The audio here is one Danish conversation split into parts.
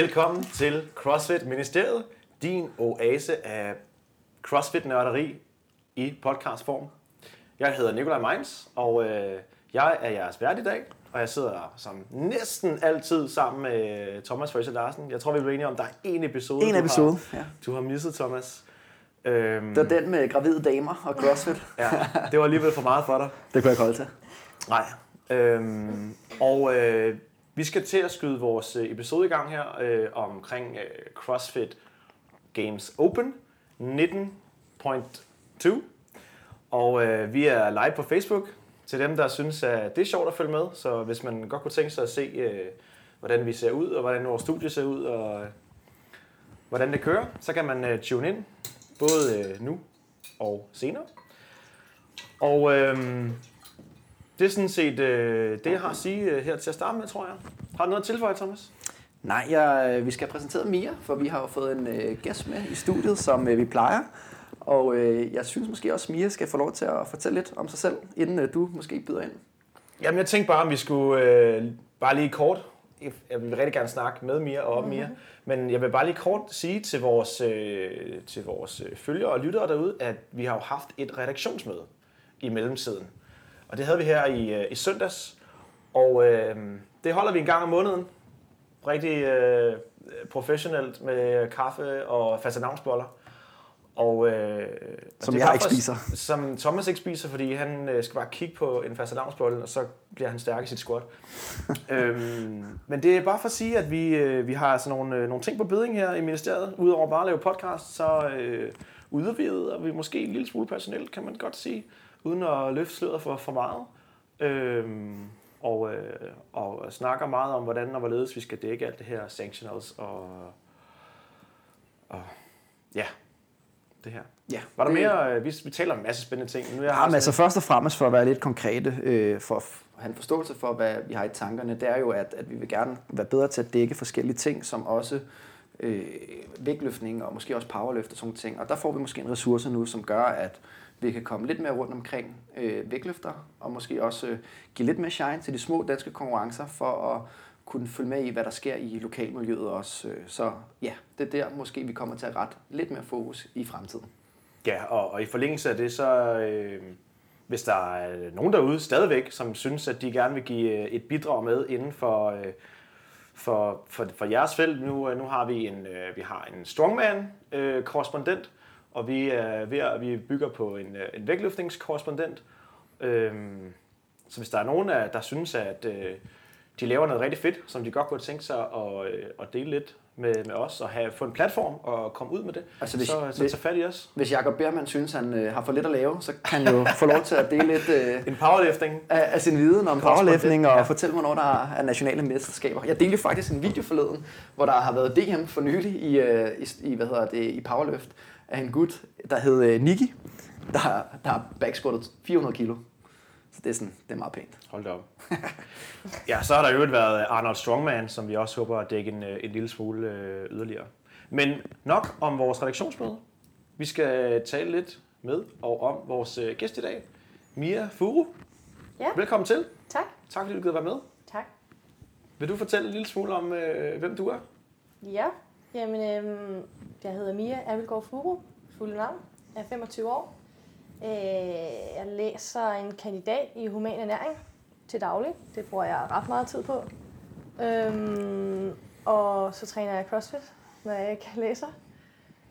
Velkommen til CrossFit Ministeriet, din oase af CrossFit-nørderi i podcastform. Jeg hedder Nikolaj Meins, og øh, jeg er jeres vært i dag, og jeg sidder som næsten altid sammen med Thomas Frøse Larsen. Jeg tror, vi bliver enige om, at der er en episode, En du, episode, har, ja. du har misset, Thomas. Øhm, Det var den med gravide damer og CrossFit. ja, det var alligevel for meget for dig. Det kunne jeg ikke holde til. Nej. Øhm, og øh, vi skal til at skyde vores øh, episode i gang her øh, omkring øh, CrossFit Games Open 19.2. Og øh, vi er live på Facebook til dem, der synes, at det er sjovt at følge med. Så hvis man godt kunne tænke sig at se, øh, hvordan vi ser ud, og hvordan vores studie ser ud, og øh, hvordan det kører, så kan man øh, tune ind, både øh, nu og senere. Og øh, det er sådan set øh, det, jeg har at sige øh, her til at starte med, tror jeg. Har du noget at tilføje, Thomas? Nej, jeg, vi skal præsentere Mia, for vi har jo fået en øh, gæst med i studiet, som øh, vi plejer. Og øh, jeg synes måske også, Mia skal få lov til at fortælle lidt om sig selv, inden øh, du måske byder ind. Jamen, jeg tænkte bare, om vi skulle øh, bare lige kort. Jeg vil rigtig gerne snakke med Mia og om Mia. Men jeg vil bare lige kort sige til vores, øh, til vores øh, følgere og lyttere derude, at vi har jo haft et redaktionsmøde i mellemtiden. Og det havde vi her i, øh, i søndags. Og øh, det holder vi en gang om måneden. Rigtig øh, professionelt med kaffe og fastelavnsboller. Og, øh, Som og jeg ikke spiser. Som Thomas ikke spiser, fordi han øh, skal bare kigge på en fastelavnsbolle, og så bliver han stærk i sit squat. øhm, men det er bare for at sige, at vi, øh, vi har sådan nogle, øh, nogle ting på beding her i ministeriet. Udover bare at lave podcast, så øh, udvider vi måske en lille smule personel, kan man godt sige, uden at løfte sløret for, for meget. Øhm, og, øh, og snakker meget om, hvordan og hvorledes vi skal dække alt det her sanctionals og, og ja, det her. Ja, Var der det- mere? øh, Vi, vi taler om en masse spændende ting. Nu er jeg Ja, men altså først og fremmest for at være lidt konkrete, øh, for at have en forståelse for, hvad vi har i tankerne, det er jo, at, at vi vil gerne være bedre til at dække forskellige ting, som også øh, vægtløftning og måske også powerløft og sådan ting. Og der får vi måske en ressource nu, som gør, at vi kan komme lidt mere rundt omkring øh, vægtløfter, og måske også øh, give lidt mere shine til de små danske konkurrencer, for at kunne følge med i, hvad der sker i lokalmiljøet også. Øh, så ja, det er der måske, vi kommer til at rette lidt mere fokus i fremtiden. Ja, og, og i forlængelse af det, så øh, hvis der er nogen derude stadigvæk, som synes, at de gerne vil give øh, et bidrag med inden for, øh, for, for, for jeres felt. Nu, øh, nu har vi en, øh, vi har en strongman-korrespondent, og vi er ved at, vi bygger på en, øh, en vægtløftningskorrespondent. Øhm, så hvis der er nogen, af- der synes, at øh, de laver noget rigtig fedt, som de godt kunne tænke sig at, øh, at dele lidt med, med os, og have, få en platform og komme ud med det, Altså, hvis- så, så tag fat i os. Hvis Jacob Bermann synes, han øh, har for lidt at lave, så kan han jo få lov til at dele lidt øh, En powerlifting. af, af sin viden om powerlifting og ja. fortælle, hvornår der er nationale mesterskaber. Jeg delte faktisk en video forleden, hvor der har været DM for nylig i, øh, i, i, hvad hedder det, i powerlift af en gut, der hed øh, Niki, der, der har backsquattet 400 kilo. Så det er, sådan, det er meget pænt. Hold da op. ja, så har der jo været Arnold Strongman, som vi også håber at dække en, øh, en lille smule øh, yderligere. Men nok om vores redaktionsmøde. Vi skal tale lidt med og om vores øh, gæst i dag, Mia Furu. Ja. Velkommen til. Tak. Tak fordi du gider være med. Tak. Vil du fortælle en lille smule om, øh, hvem du er? Ja, jamen, øhm, jeg hedder Mia Abelgaard Furu, fuld navn. Jeg er 25 år. Øh, jeg læser en kandidat i human ernæring til daglig. Det bruger jeg ret meget tid på. Øhm, og så træner jeg CrossFit, når jeg ikke læser.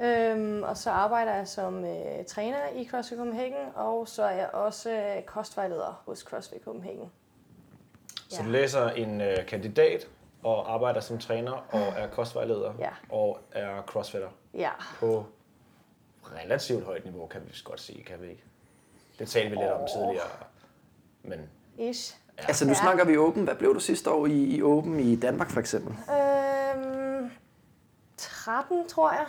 Øhm, og så arbejder jeg som øh, træner i CrossFit Copenhagen, og så er jeg også øh, kostvejleder hos CrossFit Copenhagen. Så Ja. du læser en øh, kandidat og arbejder som træner og er kostvejleder Ja. og er crossfitter Ja, på relativt højt niveau, kan vi godt sige, kan vi ikke? Det talte vi lidt om tidligere, men ish. Ja. Altså nu Ja. snakker vi Open. Hvad blev du sidste år i, i Open i Danmark for eksempel? Øhm, 13, tror jeg.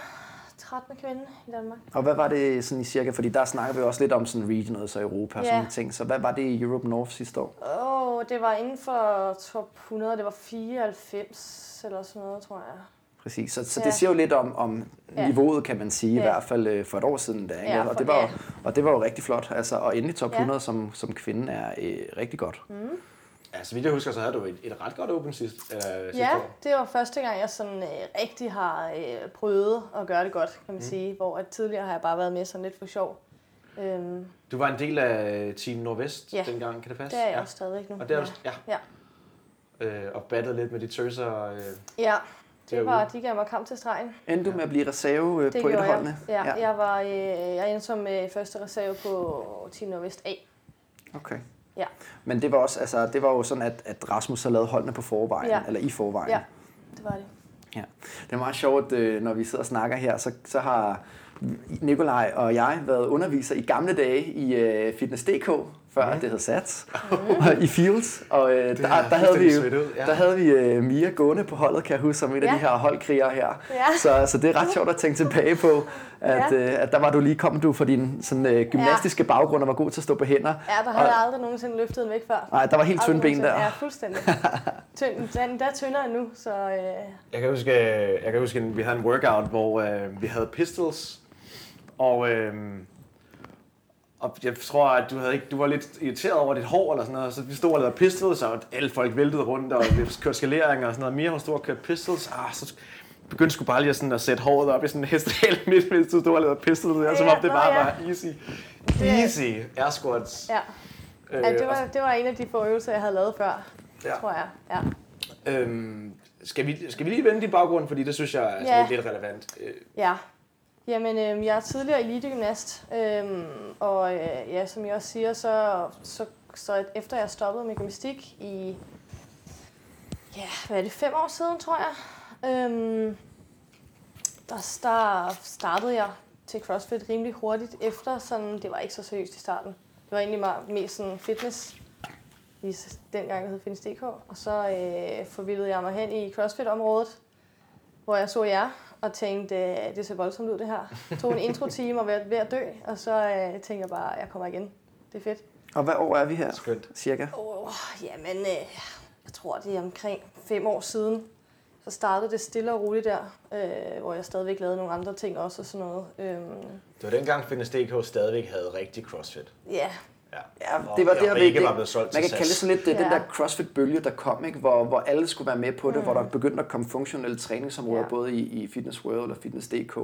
13 kvinde i Danmark. Og hvad var det sådan i cirka? Fordi der snakker vi også lidt om sådan regionals og Europa og Ja. sådan ting. Så hvad var det i Europe North sidste år? Åh, oh, det var inden for top 100. Det var 94 eller sådan noget, tror jeg. Præcis. Så, så Ja. det siger jo lidt om, om Ja. niveauet, kan man sige, i Ja. hvert fald øh, for et år siden. Da, ikke? Ja, og, det var, jo- ja. og det var jo rigtig flot. Altså, og endelig top Ja. 100 som, som kvinde er øh, rigtig godt. Mm. Ja, så vidt jeg husker, så havde du et, et ret godt åbent sidst. Øh, sidste Ja, år. det var første gang, jeg sådan øh, rigtig har øh, prøvet at gøre det godt, kan man mm. sige. Hvor at tidligere har jeg bare været med sådan lidt for sjov. Øhm, Du var en del af Team Nordvest Ja. dengang, kan det passe? det er jeg ja. også stadigvæk nu. Og det er ja. også, ja. Ja. Øh, og battet lidt med de tøser. Øh, ja, det Derude. var, de gav mig kamp til stregen. Endte du med at blive reserve øh, Det på et af gjorde jeg. holdene? Ja, ja. Jeg, var, øh, jeg endte som øh, første reserve på Team Nordvest A. Okay. Ja. Men det var også, altså, det var jo sådan, at, at Rasmus har lavet holdene på forvejen, Ja. eller i forvejen. Ja, det var det. Ja. Det er meget sjovt, øh, når vi sidder og snakker her, så, så har Nikolaj og jeg været underviser i gamle dage i øh, Fitness.dk, før det hed SATS, og i Fields. Og øh, der, er der, havde vi, ud, ja. der havde vi øh, Mia gående på holdet, kan jeg huske, som en af Ja. de her holdkrigere her. Ja. Så, så det er ret sjovt at tænke tilbage på, at, Ja. øh, at der var du lige kom du fra din sådan, øh, gymnastiske baggrund og var god til at stå på hænder. Ja, der havde jeg aldrig nogensinde løftet en vægt før. Nej, der var helt tynde ben der. Ja, fuldstændig. Tynd, den, der er tyndere end nu, så øh, Jeg kan huske, jeg kan huske, at vi havde en workout, hvor øh, vi havde pistols, og, øh, og jeg tror, at du, havde ikke, du var lidt irriteret over dit hår eller sådan noget, så vi stod og lavede pistols, og alle folk væltede rundt, og kørte skaleringer og sådan noget. Mia, hun stod og kørte pistols, ah, så begyndte sgu bare lige at, sådan, at sætte håret op i sådan en hestehale midt, mens du stod og lavede pistols, der, som Ja, om det bare ja. var easy. Easy air squats. ja. Øh, ja det, var, det var en af de få øvelser, jeg havde lavet før, Ja. tror jeg. Ja. Øhm, skal, vi, skal vi lige vende din baggrund, fordi det synes jeg er Ja. ja. lidt relevant. Øh, Ja. Jamen, øh, jeg er tidligere elitegymnast, øh, og øh, ja, som jeg også siger, så, så, så efter jeg stoppede med gymnastik i, ja, hvad er det, fem år siden, tror jeg, øh, der, der startede jeg til CrossFit rimelig hurtigt efter, sådan, det var ikke så seriøst i starten. Det var egentlig meget, mest sådan fitness, i dengang det hed Fitness.dk, og så øh, forvildede jeg mig hen i CrossFit-området, hvor jeg så jer og tænkte, øh, det ser voldsomt ud det her. Tog en intro-time og var ved at dø, og så øh, tænkte jeg bare, jeg kommer igen. Det er fedt. Og hvad år er vi her? Skønt. Cirka? Oh, jamen, øh, jeg tror, det er omkring fem år siden. Så startede det stille og roligt der, øh, hvor jeg stadigvæk lavede nogle andre ting også og sådan noget. Øhm, Det var dengang Fitness.dk stadigvæk havde rigtig CrossFit. ja, Ja, Ja, Og- det var og der, ikke det, var blevet solgt man kan kalde det sådan lidt ja. den der CrossFit-bølge, der kom, ikke? Hvor, hvor alle skulle være med på det, mm. hvor der begyndte at komme funktionelle træningsområder, ja. Både i, i Fitness World og Fitness.dk,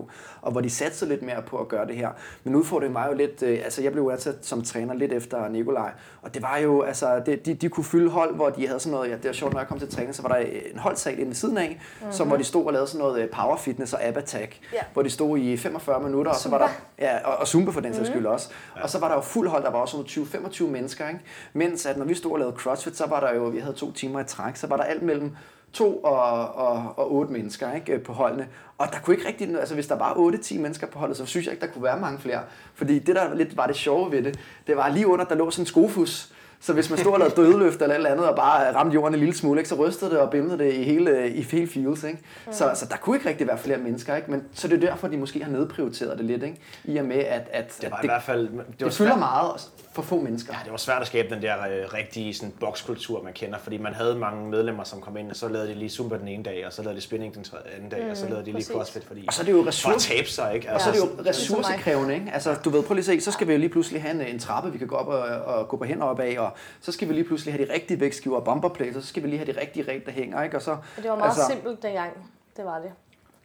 og hvor de satte lidt mere på at gøre det her. Men udfordringen var jo lidt, øh, altså jeg blev ansat som træner lidt efter Nikolaj, og det var jo, altså det, de, de kunne fylde hold, hvor de havde sådan noget, ja det var sjovt, når jeg kom til træning, så var der en holdsal inde ved siden af, mm-hmm. som hvor de stod og lavede sådan noget øh, power fitness og ab attack, Ja. hvor de stod i 45 minutter, og så var der Ja, og, og Zumba for den sags skyld også. Ja. Og så var der jo fuld hold, der var også 20-25 mennesker, ikke? Mens at når vi stod og lavede CrossFit, så var der jo, vi havde to timer i træk, så var der alt mellem to og, og, og otte mennesker ikke, øh, på holdene. Og der kunne ikke rigtig, altså hvis der var 8-10 mennesker på holdet, så synes jeg ikke, der kunne være mange flere. Fordi det, der lidt var det sjove ved det, det var lige under, der lå sådan en skofus, så hvis man stod og lavede dødeløft eller et eller andet, og bare ramte jorden en lille smule, ikke, så rystede det og bimlede det i hele, i hele fields. Ikke? Mm. Så, så der kunne ikke rigtig være flere mennesker. Ikke? Men, så det er derfor, de måske har nedprioriteret det lidt. Ikke? I og med, at, at Det var at i hvert fald... Det, det, var det fylder svært- meget for få mennesker. Ja, det var svært at skabe den der øh, rigtige sådan, bokskultur, man kender, fordi man havde mange medlemmer, som kom ind, og så lavede de lige Zumba den ene dag, og så lavede de spinning den tredje, anden dag, mm, og så lavede de lige præcis. CrossFit, fordi Og så er det jo ressource, tabe sig, ikke? og så er det jo Ja, ressourcekrævende, ikke? Altså, du ved, prøv lige at se, så skal vi jo lige pludselig have en, en trappe, vi kan gå op og, og gå på hænder op af, og så skal vi lige pludselig have de rigtige vægtskiver og bumperplates, og så skal vi lige have de rigtige reb, der hænger, ikke? Og så, og det var meget altså, altså, simpelt dengang. Det var det.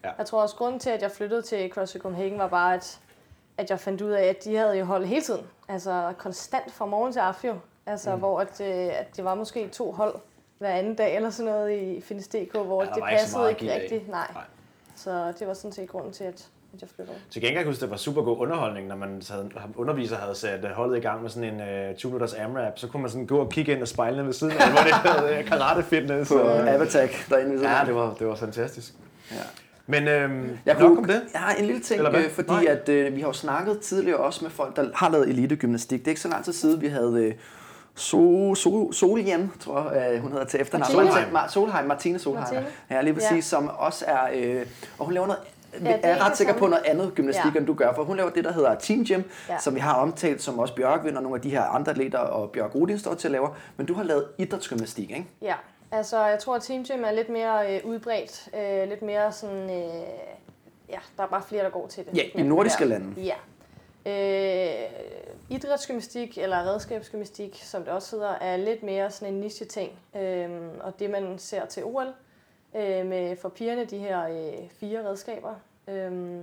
Ja. Jeg tror også, grunden til, at jeg flyttede til CrossFit Copenhagen, var bare, at, at jeg fandt ud af, at de havde jo hold hele tiden. Altså konstant fra morgen til aften. jo. Altså, mm. hvor at, øh, at det var måske to hold hver anden dag eller sådan noget i Fitness.dk, hvor Ja, det ikke passede ikke, af. rigtigt. Nej. Nej. Så det var sådan set grunden til, at, at jeg flyttede. Til gengæld huske, det var super god underholdning, når man havde, underviser havde sat øh, holdet i gang med sådan en uh, 20 minutters AMRAP, så kunne man sådan gå og kigge ind og spejle ved siden af, hvor det havde øh, karate fitness. på og- Avatar derinde ved siden Ja, det var, det var fantastisk. Ja. Men øhm, Jeg nok kunne, om det. Jeg har en lille ting, øh, fordi Nej. at, øh, vi har jo snakket tidligere også med folk, der har lavet elitegymnastik. Det er ikke så lang tid siden, vi havde øh, so, so, Soljan, tror jeg, øh, hun hedder til efternavn. Martine. Solheim. Solheim, Martine Solheim. Martine. Ja, lige præcis, Ja. som også er, øh, og hun laver noget, det jeg er er ret sikker på noget andet gymnastik, Ja. end du gør, for hun laver det, der hedder Team Gym, Ja. som vi har omtalt, som også Bjørkvind og nogle af de her andre atleter og Bjørk Rudin står til at lave, men du har lavet idrætsgymnastik, ikke? Ja, altså jeg tror, at Team Gym er lidt mere øh, udbredt. Øh, lidt mere sådan... Øh, ja, der er bare flere, der går til det. Ja, i nordiske lande. Ja. Øh, idrætsgymnastik eller redskabsgymnastik, som det også hedder, er lidt mere sådan en niche ting. Øh, og det man ser til OL øh, med for pigerne, de her øh, fire redskaber. Øh,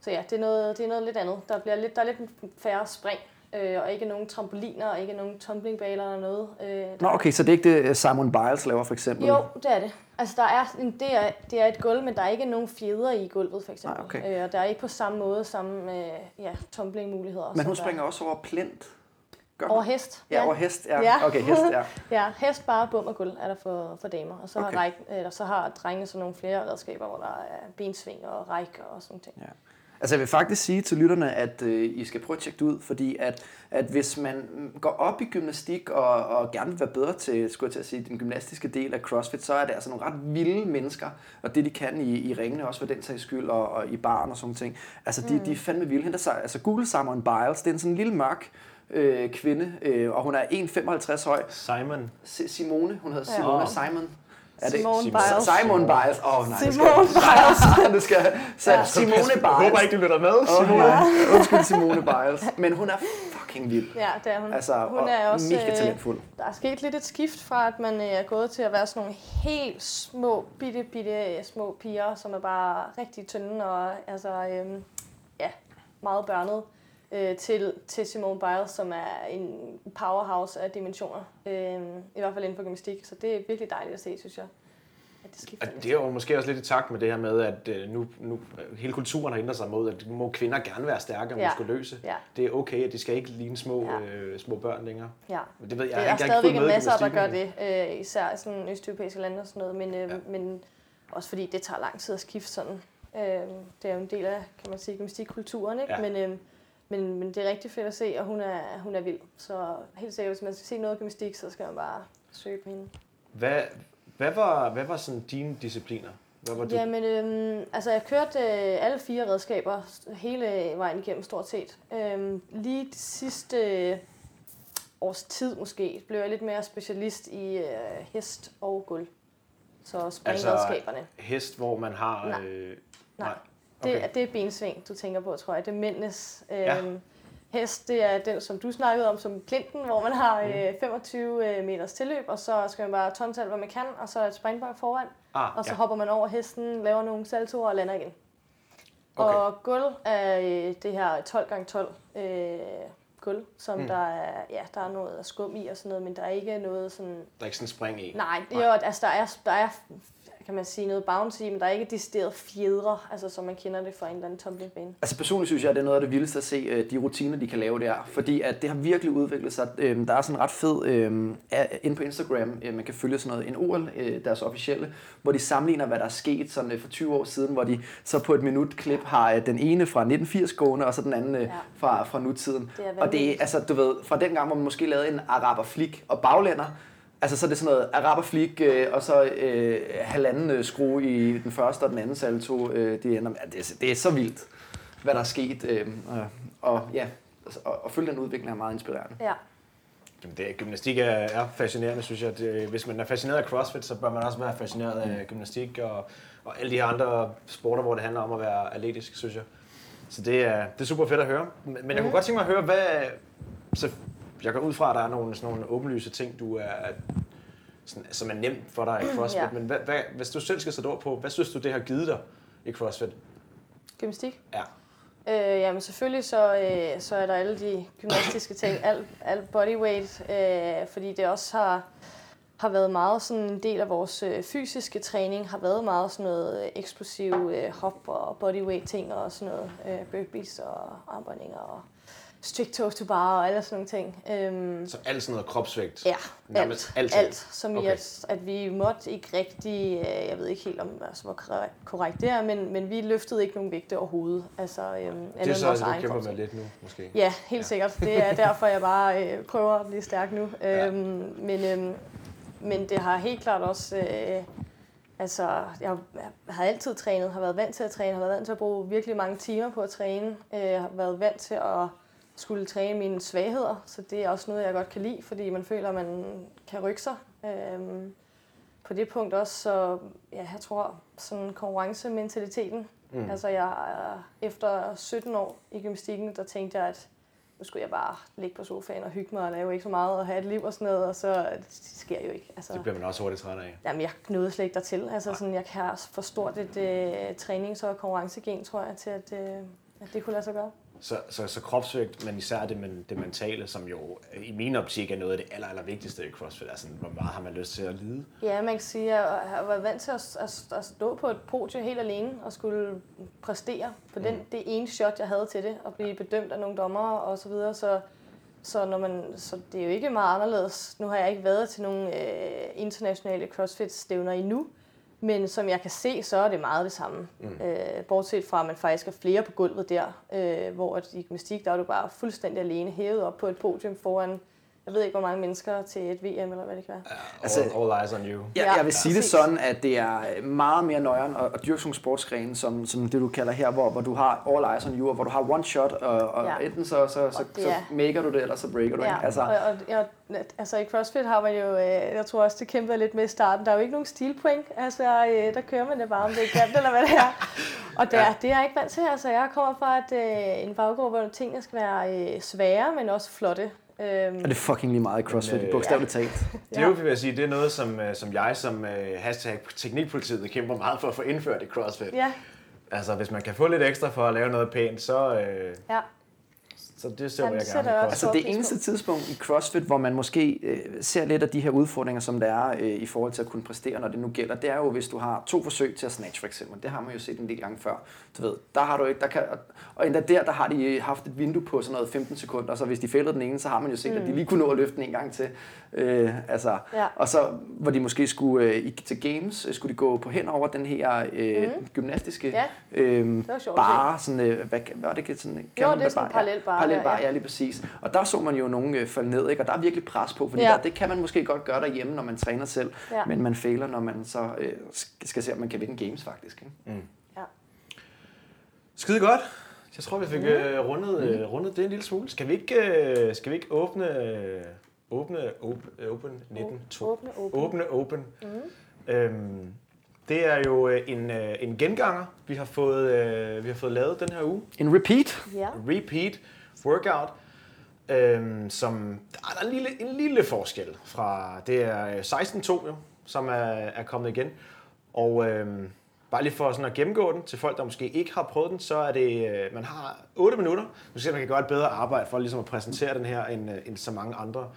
så ja, det er, noget, det er noget lidt andet. Der, bliver lidt, der er lidt færre spring, øh, og ikke nogen trampoliner, og ikke nogen tumblingbaler eller noget. Øh, Nå, okay, så det er ikke det, Simon Biles laver for eksempel? Jo, det er det. Altså, der er, en, det, er, det er et gulv, men der er ikke nogen fjeder i gulvet, for eksempel. Nej, okay. øh, og der er ikke på samme måde samme øh, ja, tumbling-muligheder. Men hun springer også over plint. Gør der, over hest. Ja, over hest, ja. Ja. Okay, hest, ja. ja, hest, bare bum og gulv er der for, for damer. Og så, Okay. har, ræk, eller, så har drengene så nogle flere redskaber, hvor der er bensving og ræk og sådan ting. Ja. Altså jeg vil faktisk sige til lytterne, at øh, I skal prøve at tjekke det ud, fordi at, at hvis man går op i gymnastik og, og gerne vil være bedre til, skulle jeg til at sige, den gymnastiske del af CrossFit, så er det altså nogle ret vilde mennesker, og det de kan i, i ringene også for den sags skyld, og, og i baren og sådan ting. Altså de, mm. de er fandme vilde. Hende, der, sig- altså Google Simon Biles, det er en sådan en lille mørk øh, kvinde, øh, og hun er 1,55 høj. Simon. Si- Simone, hun hedder Ja. Simone Åh. Simon. Er Simone Simone? Biles. Simon Biles. Åh oh, nej, det Simone skal, det skal, så Ja. Simone Jeg håber Biles. ikke, du lytter med, Åh, Simone. ja. Undskyld Simone Biles. Men hun er fucking vild. Ja, det er hun. Altså, hun og er også, mega øh, talentfuld. Der er sket lidt et skift fra, at man øh, er gået til at være sådan nogle helt små, bitte, bitte øh, små piger, som er bare rigtig tynde og altså, øhm, ja, meget børnet, øh, til, til Simone Biles, som er en powerhouse af dimensioner. Øh, I hvert fald inden for gymnastik, så det er virkelig dejligt at se, synes jeg. At det skifter Og det er jo måske også lidt i takt med det her med, at øh, nu, nu hele kulturen har ændret sig mod, at må kvinder gerne være stærke og Ja. muskuløse. Ja. Det er okay, at de skal ikke ligne små, Ja. øh, små børn længere. Ja. Men Det ved jeg, Det jeg er har ikke stadigvæk en masse, der gør det, øh, især i sådan østeuropæiske lande og sådan noget, men, øh, Ja. men også fordi det tager lang tid at skifte sådan. Øh, det er jo en del af, kan man sige, gymnastikkulturen, ikke? Ja. Men, øh, men, men det er rigtig fedt at se, og hun er, hun er vild. Så helt sikkert, hvis man skal se noget gymnastik, så skal man bare søge på hende. Hvad, hvad, var, hvad var sådan dine discipliner? Hvad var du? Jamen, øhm, altså jeg kørte øh, alle fire redskaber hele vejen igennem stort set. Øhm, lige det sidste øh, års tid måske, blev jeg lidt mere specialist i øh, hest og gulv. Så springredskaberne. Altså, hest, hvor man har... Nej. Øh, Nej. Okay. Det, det er bensving, du tænker på, tror jeg. Det er mændenes. Øhm, Ja. Hest, det er den, som du snakkede om, som Clinton, hvor man har Mm. øh, 25 øh, meters tilløb, og så skal man bare tonse alt, hvad man kan, og så et springbank foran, ah, og så ja. hopper man over hesten, laver nogle saltoer og lander igen. Okay. Og gulv er øh, det her 12x12 øh, gulv, som Mm. der er, ja, der er noget skum i og sådan noget, men der er ikke noget sådan... Der er ikke sådan spring i. Nej, det er jo, altså der er, der er, kan man sige, noget bouncy, men der er ikke decideret fjedre, altså som man kender det fra en eller anden tumblingbane. Altså personligt synes jeg, at det er noget af det vildeste at se øh, de rutiner, de kan lave der. Fordi at det har virkelig udviklet sig. Øhm, Der er sådan ret fed af- inde på Instagram, øh, man kan følge sådan noget, en OL, øh, deres officielle, hvor de sammenligner, hvad der er sket sådan, øh, for 20 år siden, hvor de så på et minutklip har øh, den ene fra 1980 gående, og så den anden øh, Ja. fra, fra nutiden. Det og det er, altså du ved, fra den gang, hvor man måske lavede en araber flik og baglænder, Altså så er det sådan noget araberflik, øh, og så øh, halvanden øh, skrue i den første og den anden salto. Øh, det, ender, med- ja, det, er, det er så vildt, hvad der er sket. Øh, og, og ja, altså, og, og følge den udvikling er meget inspirerende. Ja, Jamen, det, gymnastik er, er fascinerende, synes jeg. Det, hvis man er fascineret af CrossFit, så bør man også være fascineret af gymnastik og, og alle de her andre sporter, hvor det handler om at være atletisk, synes jeg. Så det er, det er super fedt at høre. Men men jeg kunne godt tænke mig at høre, hvad... Så jeg går ud fra, at der er nogle, sådan nogle åbenlyse ting, du er, sådan, som er nemt for dig i CrossFit. Ja. Men hvad, hvad, hvis du selv skal sætte ord på, hvad synes du, det har givet dig i CrossFit? gymnastik. Ja. Øh, jamen selvfølgelig så, øh, så er der alle de gymnastiske ting, alt, alt bodyweight, øh, fordi det også har, har været meget sådan en del af vores øh, fysiske træning, har været meget sådan noget øh, eksplosiv øh, hop og bodyweight ting og sådan noget, øh, burpees og armbøjninger og strict toes to bar og alle sådan nogle ting. Øhm, Så alt sådan noget kropsvægt? Ja, Nærmest alt. alting. Alt, som i, Okay. at, at vi måtte ikke rigtig, øh, jeg ved ikke helt om, altså, hvor korrekt, det er, men, men vi løftede ikke nogen vægte overhovedet. Altså, øhm, Det er så, det, du kæmper med lidt nu, måske? Ja, helt Ja. sikkert. Det er derfor, jeg bare øh, prøver at blive stærk nu. Ja. Øhm, men, øhm, men det har helt klart også... Øh, altså, jeg, jeg har altid trænet, har været vant til at træne, har været vant til at bruge virkelig mange timer på at træne. Øh, har været vant til at skulle træne mine svagheder, så det er også noget, jeg godt kan lide, fordi man føler, at man kan rykke sig. Øhm, på det punkt også, så ja, jeg tror, sådan konkurrencementaliteten Mm. Altså jeg, efter 17 år i gymnastikken, der tænkte jeg, at nu skulle jeg bare ligge på sofaen og hygge mig og lave ikke så meget og have et liv og sådan noget, og så det sker jo ikke. Altså, det bliver man også hurtigt træt af. Jamen, jeg nåede slet ikke dertil. Altså, sådan, jeg har for stort et uh, trænings- og konkurrencegen, tror jeg, til at, uh, at det kunne lade sig gøre. Så, så, så kropsvægt, men især det, men, det mentale, som jo i min optik er noget af det aller, aller vigtigste i CrossFit. Altså, hvor meget har man lyst til at lide? Ja, man kan sige, at jeg har været vant til at, at, at stå på et podie helt alene og skulle præstere på den, mm. det ene shot, jeg havde til det, og blive bedømt af nogle dommere og så videre. Så, så, når man, så det er jo ikke meget anderledes. Nu har jeg ikke været til nogle øh, internationale CrossFit-stævner endnu, men som jeg kan se, så er det meget det samme. Mm. Øh, bortset fra, at man faktisk er flere på gulvet der, øh, hvor i gymnastik, der er du bare fuldstændig alene hævet op på et podium foran jeg ved ikke, hvor mange mennesker til et VM, eller hvad det kan være. Uh, altså, all, eyes on you. Ja, jeg vil sige ja. det sådan, at det er meget mere nøjeren at, at dyrke sådan sportsgrene, som, som det du kalder her, hvor, hvor du har all eyes on you, og hvor du har one shot, og, og ja. enten så, så, så, så, så maker du det, eller så breaker du ja. ikke. Altså. Og, og, og, altså i CrossFit har man jo, øh, jeg tror også, det kæmper lidt med i starten, der er jo ikke nogen stilpoint. Altså, øh, der kører man det bare, om det er grimt, eller hvad det er. Og det er, ja. det er jeg ikke vant til. Altså, jeg kommer fra et, øh, en baggrund, hvor tingene skal være øh, svære, men også flotte. Øhm, og det er fucking lige meget i CrossFit, men, øh, bogstaveligt ja. talt. Det er jo, vil jeg sige, det er noget, som, øh, som jeg som uh, hashtag teknikpolitiet kæmper meget for at få indført i CrossFit. Ja. Altså, hvis man kan få lidt ekstra for at lave noget pænt, så, øh, ja. Så det ser Jamen, jeg gerne. Altså det eneste tidspunkt i CrossFit, hvor man måske øh, ser lidt af de her udfordringer, som der er øh, i forhold til at kunne præstere, når det nu gælder, det er jo, hvis du har to forsøg til at snatch for eksempel. Det har man jo set en del gange før. Du ved, der har du ikke, der kan, og endda der, der har de haft et vindue på sådan noget 15 sekunder, så hvis de fældede den ene, så har man jo set, mm. at de mm. lige kunne nå at løfte den en gang til. Øh, altså, ja. Og så, hvor de måske skulle øh, til games, øh, skulle de gå på hen over den her øh, mm. gymnastiske ja. øh, bare, sådan, øh, hvad, hvad var det? Sådan, kan jo, det er sådan en parallel bare. Parallel bare, ja. ja, lige præcis. Og der så man jo nogen øh, falde ned, ikke? og der er virkelig pres på, fordi ja. der, det kan man måske godt gøre derhjemme, når man træner selv, ja. men man fejler, når man så øh, skal se, om man kan vinde games faktisk. Ikke? Mm. Ja. Skide godt. Jeg tror, vi fik mm. øh, rundet, øh, rundet det en lille smule. Skal vi ikke, øh, skal vi ikke åbne, øh, åbne open, open 19? Åbne Open. Åbne Open. Mm. Øhm, det er jo øh, en, øh, en genganger, vi har, fået, øh, vi har fået lavet den her uge. En repeat. Ja. Repeat workout, øhm, som der er en lille, en lille forskel fra, det er øh, 16-2 jo, som er, er kommet igen. Og øhm, bare lige for sådan at gennemgå den til folk, der måske ikke har prøvet den, så er det, øh, man har 8 minutter. Nu skal man kan gøre et bedre arbejde for ligesom at præsentere den her end, øh, end så mange andre.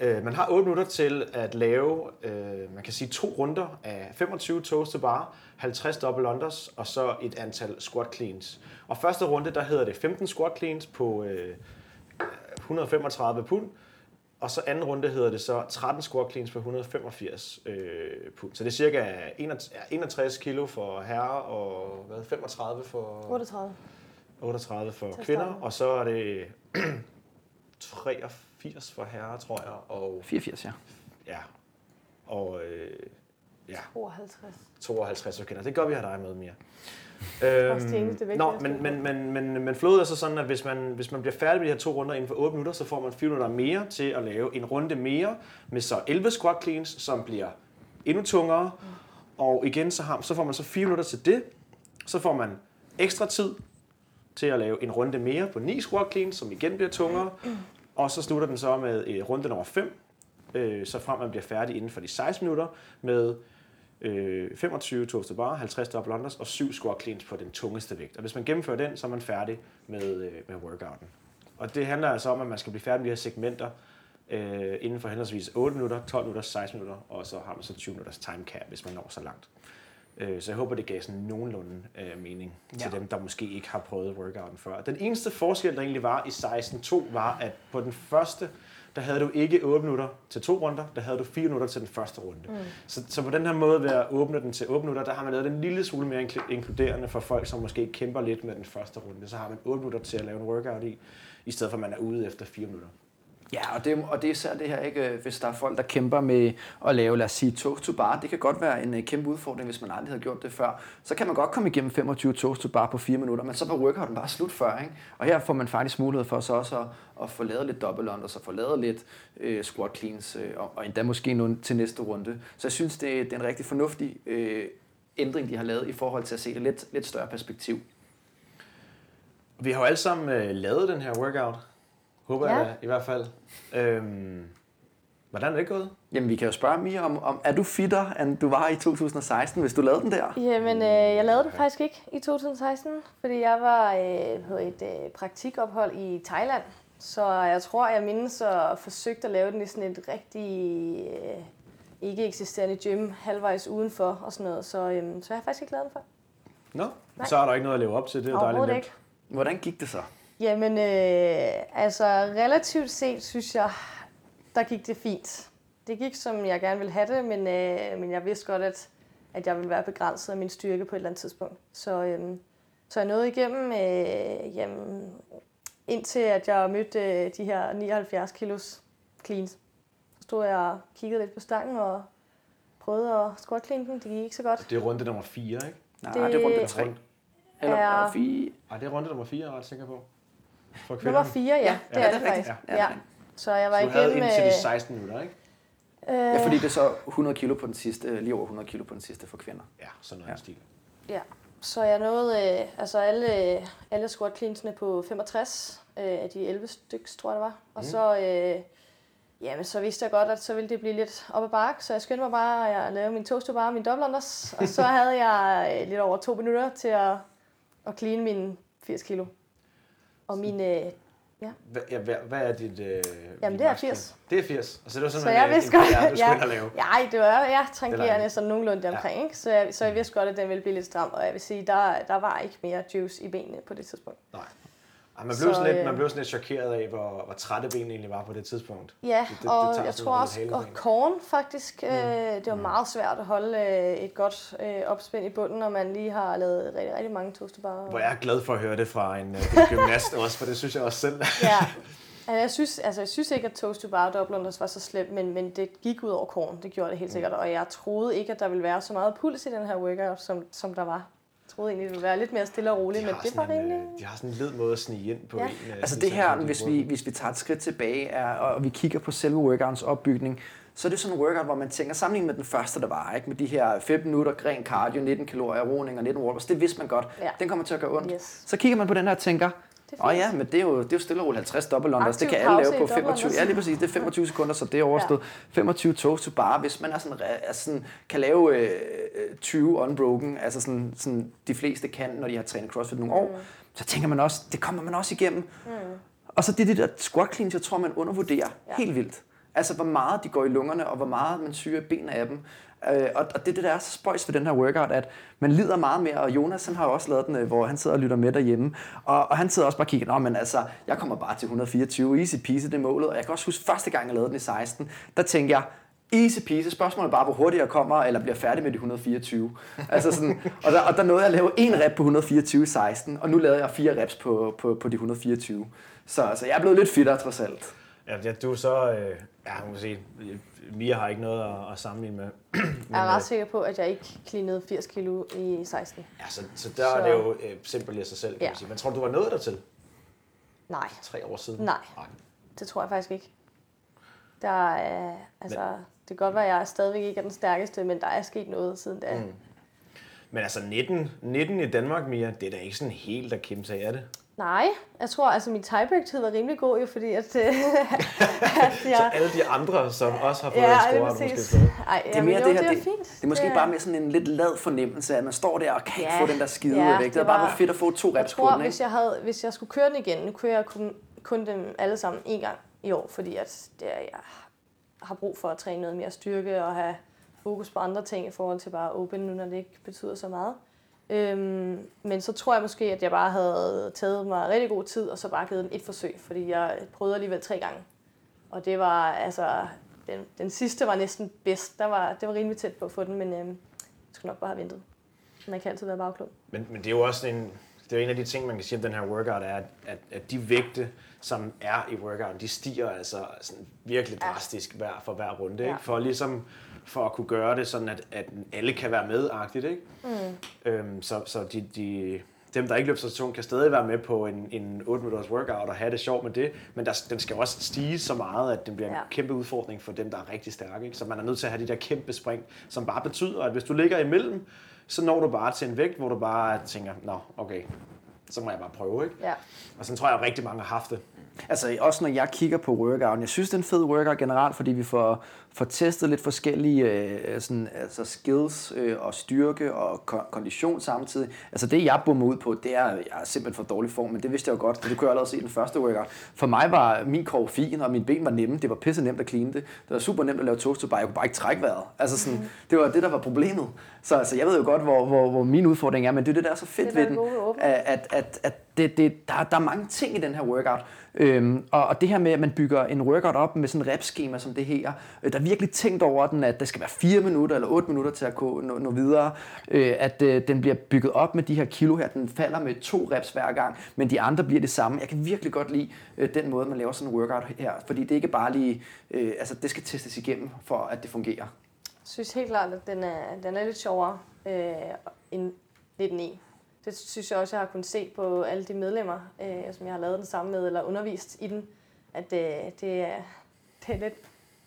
Øh, man har 8 minutter til at lave, øh, man kan sige to runder af 25 toes to bar, 50 double unders og så et antal squat cleans. Og første runde, der hedder det 15 squat cleans på øh, 135 pund, og så anden runde hedder det så 13 squat cleans på 185 øh, pund. Så det er cirka 61 kilo for herrer og hvad, 35 for... 38. 38 for kvinder, og så er det 83 for herrer, tror jeg. Og 84, ja. Ja. Og øh, ja. 52. 52 for kvinder. Det gør vi have dig med, Mia. Øhm, nå, men, men, men, men, men flowet er så sådan, at hvis man, hvis man bliver færdig med de her to runder inden for 8 minutter, så får man 4 minutter mere til at lave en runde mere med så 11 squat cleans, som bliver endnu tungere. Mm. Og igen, så, har, så får man så 4 minutter til det. Så får man ekstra tid til at lave en runde mere på 9 squat cleans, som igen bliver tungere. Mm. Og så slutter den så med øh, runde nummer 5, øh, så frem man bliver færdig inden for de 16 minutter med øh, 25 toasted bar, 50 double unders og 7 squat cleans på den tungeste vægt. Og hvis man gennemfører den, så er man færdig med, øh, med workouten. Og det handler altså om, at man skal blive færdig med de her segmenter øh, inden for henholdsvis 8 minutter, 12 minutter, 16 minutter, og så har man så 20 minutters time cap, hvis man når så langt. Øh, så jeg håber, det gav sådan nogenlunde øh, mening ja. til dem, der måske ikke har prøvet workouten før. Den eneste forskel, der egentlig var i 16.2, var, at på den første der havde du ikke 8 minutter til to runder, der havde du 4 minutter til den første runde. Mm. Så, så på den her måde ved at åbne den til 8 minutter, der har man lavet den lille smule mere inkluderende for folk, som måske kæmper lidt med den første runde. Så har man 8 minutter til at lave en workout i, i stedet for at man er ude efter 4 minutter. Ja, og det, og det er især det her, ikke? hvis der er folk, der kæmper med at lave, lad os sige, toast to bar. Det kan godt være en øh, kæmpe udfordring, hvis man aldrig har gjort det før. Så kan man godt komme igennem 25 toast to bar på 4 minutter, men så var workouten bare slut før. Ikke? Og her får man faktisk mulighed for så også at, at få lavet lidt double unders og få lavet lidt øh, squat cleans, øh, og, og endda måske noget til næste runde. Så jeg synes, det, det er en rigtig fornuftig øh, ændring, de har lavet i forhold til at se det lidt, lidt større perspektiv. Vi har jo alle sammen øh, lavet den her workout. Håber Ja. jeg da, i hvert fald. Øhm, hvordan er det gået? Jamen, vi kan jo spørge Mia om, om er du fitter, end du var i 2016, hvis du lavede den der? Jamen, øh, jeg lavede det faktisk ikke i 2016, fordi jeg var øh, på et øh, praktikophold i Thailand. Så jeg tror, jeg mindes at forsøgte at lave den i sådan et rigtig øh, ikke eksisterende gym, halvvejs udenfor og sådan noget. Så, øh, så jeg har faktisk ikke lavet den før. Nå, Nej. så er der ikke noget at leve op til. Det er dejligt nemt. ikke. Hvordan gik det så? Jamen, øh, altså relativt set synes jeg, der gik det fint. Det gik, som jeg gerne ville have det, men, øh, men jeg vidste godt, at, at jeg ville være begrænset af min styrke på et eller andet tidspunkt. Så, øh, så jeg nåede igennem, øh, jamen, indtil at jeg mødte øh, de her 79 kilos cleans. Så stod jeg og kiggede lidt på stangen og prøvede at squat clean den. Det gik ikke så godt. Det er runde nummer 4, ikke? Nej, Det- det, er rundt Eller tre. rundt. Eller er- ja. fire. Ej, det er runde nummer 4, jeg er ret sikker på. For Nummer kvinderne. 4, ja, Ja, det ja, er det det faktisk. Ja. Ja, Så jeg var Så du havde igennem... indtil de øh, 16 minutter, ikke? Ja, fordi det er så 100 kilo på den sidste, lige over 100 kilo på den sidste for kvinder. Ja, sådan noget Ja. stil. Ja, så jeg nåede øh, altså alle, alle squat cleansene på 65 øh, af de 11 stykker, tror jeg det var. Og Mm. så, øh, jamen, så vidste jeg godt, at så ville det blive lidt op ad bakke, så jeg skyndte mig bare at lave min toast to bar, min double unders, og så havde jeg øh, lidt over to minutter til at, at clean mine 80 kilo. Og min, øh, Hvad, ja, hvad, hvad er dit... Øh, Jamen, det er max 80. point? Det er 80. Altså, det var Så sådan jeg en, vidste en godt, PR, du skulle ja. lave. Ja, det var jeg er tangerende sådan nogenlunde omkring, ikke? Så, jeg, så jeg vidste godt, at den ville blive lidt stram, og jeg vil sige, der, der var ikke mere juice i benene på det tidspunkt. Nej. Ej, man, blev Så, sådan lidt, øh, man blev sådan lidt chokeret af, hvor, hvor trætte benene egentlig var på det tidspunkt. Ja, Det- det- det og tager jeg tror også, og korn faktisk, øh, det var meget svært at holde øh, et godt øh, opspænd i bunden, når man lige har lavet rigtig, rigtig mange toastbarer. Hvor jeg er glad for at høre det fra en, øh, gymnast også, for det synes jeg også selv. Ja, altså, jeg synes, altså, jeg synes ikke, at toast to bar double var så slemt, men, men det gik ud over korn, det gjorde det helt sikkert, og jeg troede ikke, at der ville være så meget puls i den her workout, som, som der var. Jeg troede egentlig, det ville være lidt mere stille og roligt, De men det var sådan en, rimelig... øh, de har sådan en led måde at snige ind på Ja. en. øh, Altså det her, sådan, hvis vi, hvis vi tager et skridt tilbage, er, og vi kigger på selve workoutens opbygning, så er det sådan en workout, hvor man tænker, sammenlignet med den første, der var, ikke? med de her 5 minutter ren cardio, 19 kalorier, roning og 19 walkers, det vidste man godt, Ja. den kommer til at gøre ondt. Yes. Så kigger man på den her og tænker, Det åh fint. ja, men det er jo, det er jo stille og roligt 50 double unders, det kan alle lave på i double 25, unders. ja lige præcis, det er 25 sekunder, så det er overstået. 25 toes to bar, hvis man er sådan, er sådan, kan lave øh, øh, 20 unbroken, altså sådan, sådan de fleste kan, når de har trænet CrossFit nogle år, så tænker man også, det kommer man også igennem. Mm. Og så det, det der squat cleans, jeg tror, man undervurderer Ja. helt vildt. Altså, hvor meget de går i lungerne, og hvor meget man syrer benene af dem. Øh, og, og det, det der er så spøjs ved den her workout, at man lider meget mere, og Jonas han har jo også lavet den, øh, hvor han sidder og lytter med derhjemme, og, og han sidder også bare og kigger, Nå, men altså, jeg kommer bare til 124, easy peasy, det er målet, og jeg kan også huske, første gang jeg lavede den i 16, der tænkte jeg, easy peasy, spørgsmålet er bare, hvor hurtigt jeg kommer, eller bliver færdig med de 124. altså sådan, og, der, og der nåede jeg at lave en rep på 124 i 16, og nu lavede jeg fire reps på, på, på de 124. Så altså, jeg er blevet lidt fitter trods alt. Ja, ja, du er så... Øh, ja, man kan sige, Mia har ikke noget at, at sammenligne med. Jeg er øh, ret sikker på, at jeg ikke cleanede 80 kilo i 16. Ja, så, så der Så- er det jo øh, i sig selv, kan Ja. man sige. Men tror du, du var nået dertil? Nej, Tre år siden? Nej. Nej. det tror jeg faktisk ikke. Der er, altså, det kan godt være, at jeg stadigvæk ikke er den stærkeste, men der er sket noget siden da. Mm. Men altså 19, 19 i Danmark, Mia, det er da ikke sådan helt at kæmpe sig af det. Nej, jeg tror, altså min tiebreak-tid var rimelig god, jo, fordi at, øh, at Så jeg... alle de andre, som også har fået Ja, en det score, er måske. Ej, Det er mere jo, det her, det er det, fint. det er måske bare mere sådan en lidt lad fornemmelse, at man står der og kan ikke Ja. få den der skide Ja, væk. Det det bare var- været fedt at få to Jeg reps på tror, den, hvis ikke? jeg, havde, hvis jeg skulle køre den igen, nu kører jeg kun, kun dem alle sammen en gang i år, fordi at det er, jeg har brug for at træne noget mere styrke og have fokus på andre ting i forhold til bare open, nu når det ikke betyder så meget. Øhm, men så tror jeg måske, at jeg bare havde taget mig rigtig god tid, og så bare givet den et forsøg, fordi jeg prøvede alligevel tre gange. Og det var, altså, den, den sidste var næsten bedst. Der var, det var rimelig tæt på at få den, men øhm, jeg skulle nok bare have ventet. Man kan altid være bagklog. Men, men det er jo også en, det er en af de ting, man kan sige om den her workout, er, at, at, at de vægte, som er i workouten, de stiger altså sådan virkelig drastisk hver, for hver runde. Ja. Ikke? For ligesom for at kunne gøre det sådan, at, at alle kan være med-agtigt. Ikke? Mm. Øhm, så så de, de, dem, der ikke løber så tungt, kan stadig være med på en, en 8 minutters workout og have det sjovt med det. Men der, den skal jo også stige så meget, at den bliver en Ja. kæmpe udfordring for dem, der er rigtig stærke. Ikke? Så man er nødt til at have de der kæmpe spring, som bare betyder, at hvis du ligger imellem så når du bare til en vægt, hvor du bare tænker, nå, okay, så må jeg bare prøve, ikke? Ja. Og sådan tror jeg, at rigtig mange har haft det. Altså også når jeg kigger på workouten, jeg synes det er en fed workout generelt, fordi vi får, får testet lidt forskellige øh, sådan, altså skills øh, og styrke og ko- kondition samtidig. Altså det jeg bommer ud på, det er, jeg er simpelthen for dårlig form, men det vidste jeg jo godt, for det kunne jeg allerede se den første workout. For mig var min krog fin, og mine ben var nemme, det var pisse nemt at clean det. Det var super nemt at lave toast to bar, jeg kunne bare ikke trække vejret. Altså sådan, det var det, der var problemet. Så altså, jeg ved jo godt, hvor, hvor, hvor min udfordring er, men det er det, der er så fedt Det er ved den, at, at, at, at det, det, der, der er mange ting i den her workout. Øhm, og, og det her med, at man bygger en workout op med sådan et rep-schema som det her, øh, der er virkelig tænkt over den, at det skal være 4 minutter eller 8 minutter til at gå, nå, nå videre. Øh, at øh, den bliver bygget op med de her kilo her. Den falder med to reps hver gang, men de andre bliver det samme. Jeg kan virkelig godt lide øh, den måde, man laver sådan en workout her, fordi det er ikke bare lige, øh, altså det skal testes igennem, for at det fungerer. Jeg synes helt klart, at den er, den er lidt sjovere øh, end 19 Det synes jeg også, jeg har kunnet se på alle de medlemmer, øh, som jeg har lavet den samme med, eller undervist i den, at øh, det, er, det er lidt,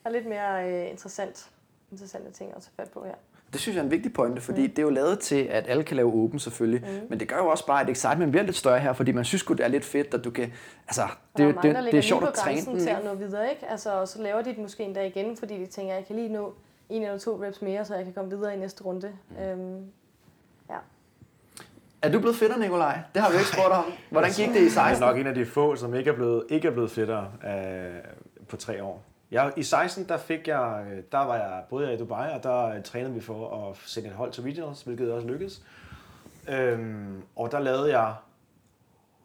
er lidt mere øh, interessant, interessante ting at tage fat på her. Det synes jeg er en vigtig pointe, fordi mm. det er jo lavet til, at alle kan lave åben selvfølgelig. Mm. Men det gør jo også bare, at excitement bliver lidt større her, fordi man synes sgu, det er lidt fedt, at du kan... Altså, det, det, er mange, det, der det er sjovt lige at på træne grænsen den. til at nå videre, ikke? Altså, og så laver de det måske endda igen, fordi de tænker, at jeg kan lige nå en eller to reps mere, så jeg kan komme videre i næste runde. Mm. Øhm, ja. Er du blevet fedtere, Nikolaj? Det har vi jo ikke spurgt om. Hvordan gik det i Jeg er 16? nok en af de få, som ikke er blevet, ikke er blevet fedtere øh, på tre år. Jeg, I 16, der fik jeg, øh, der var jeg, jeg i Dubai, og der øh, trænede vi for at sende et hold til regionals, hvilket også lykkedes. Øhm, og der lavede jeg,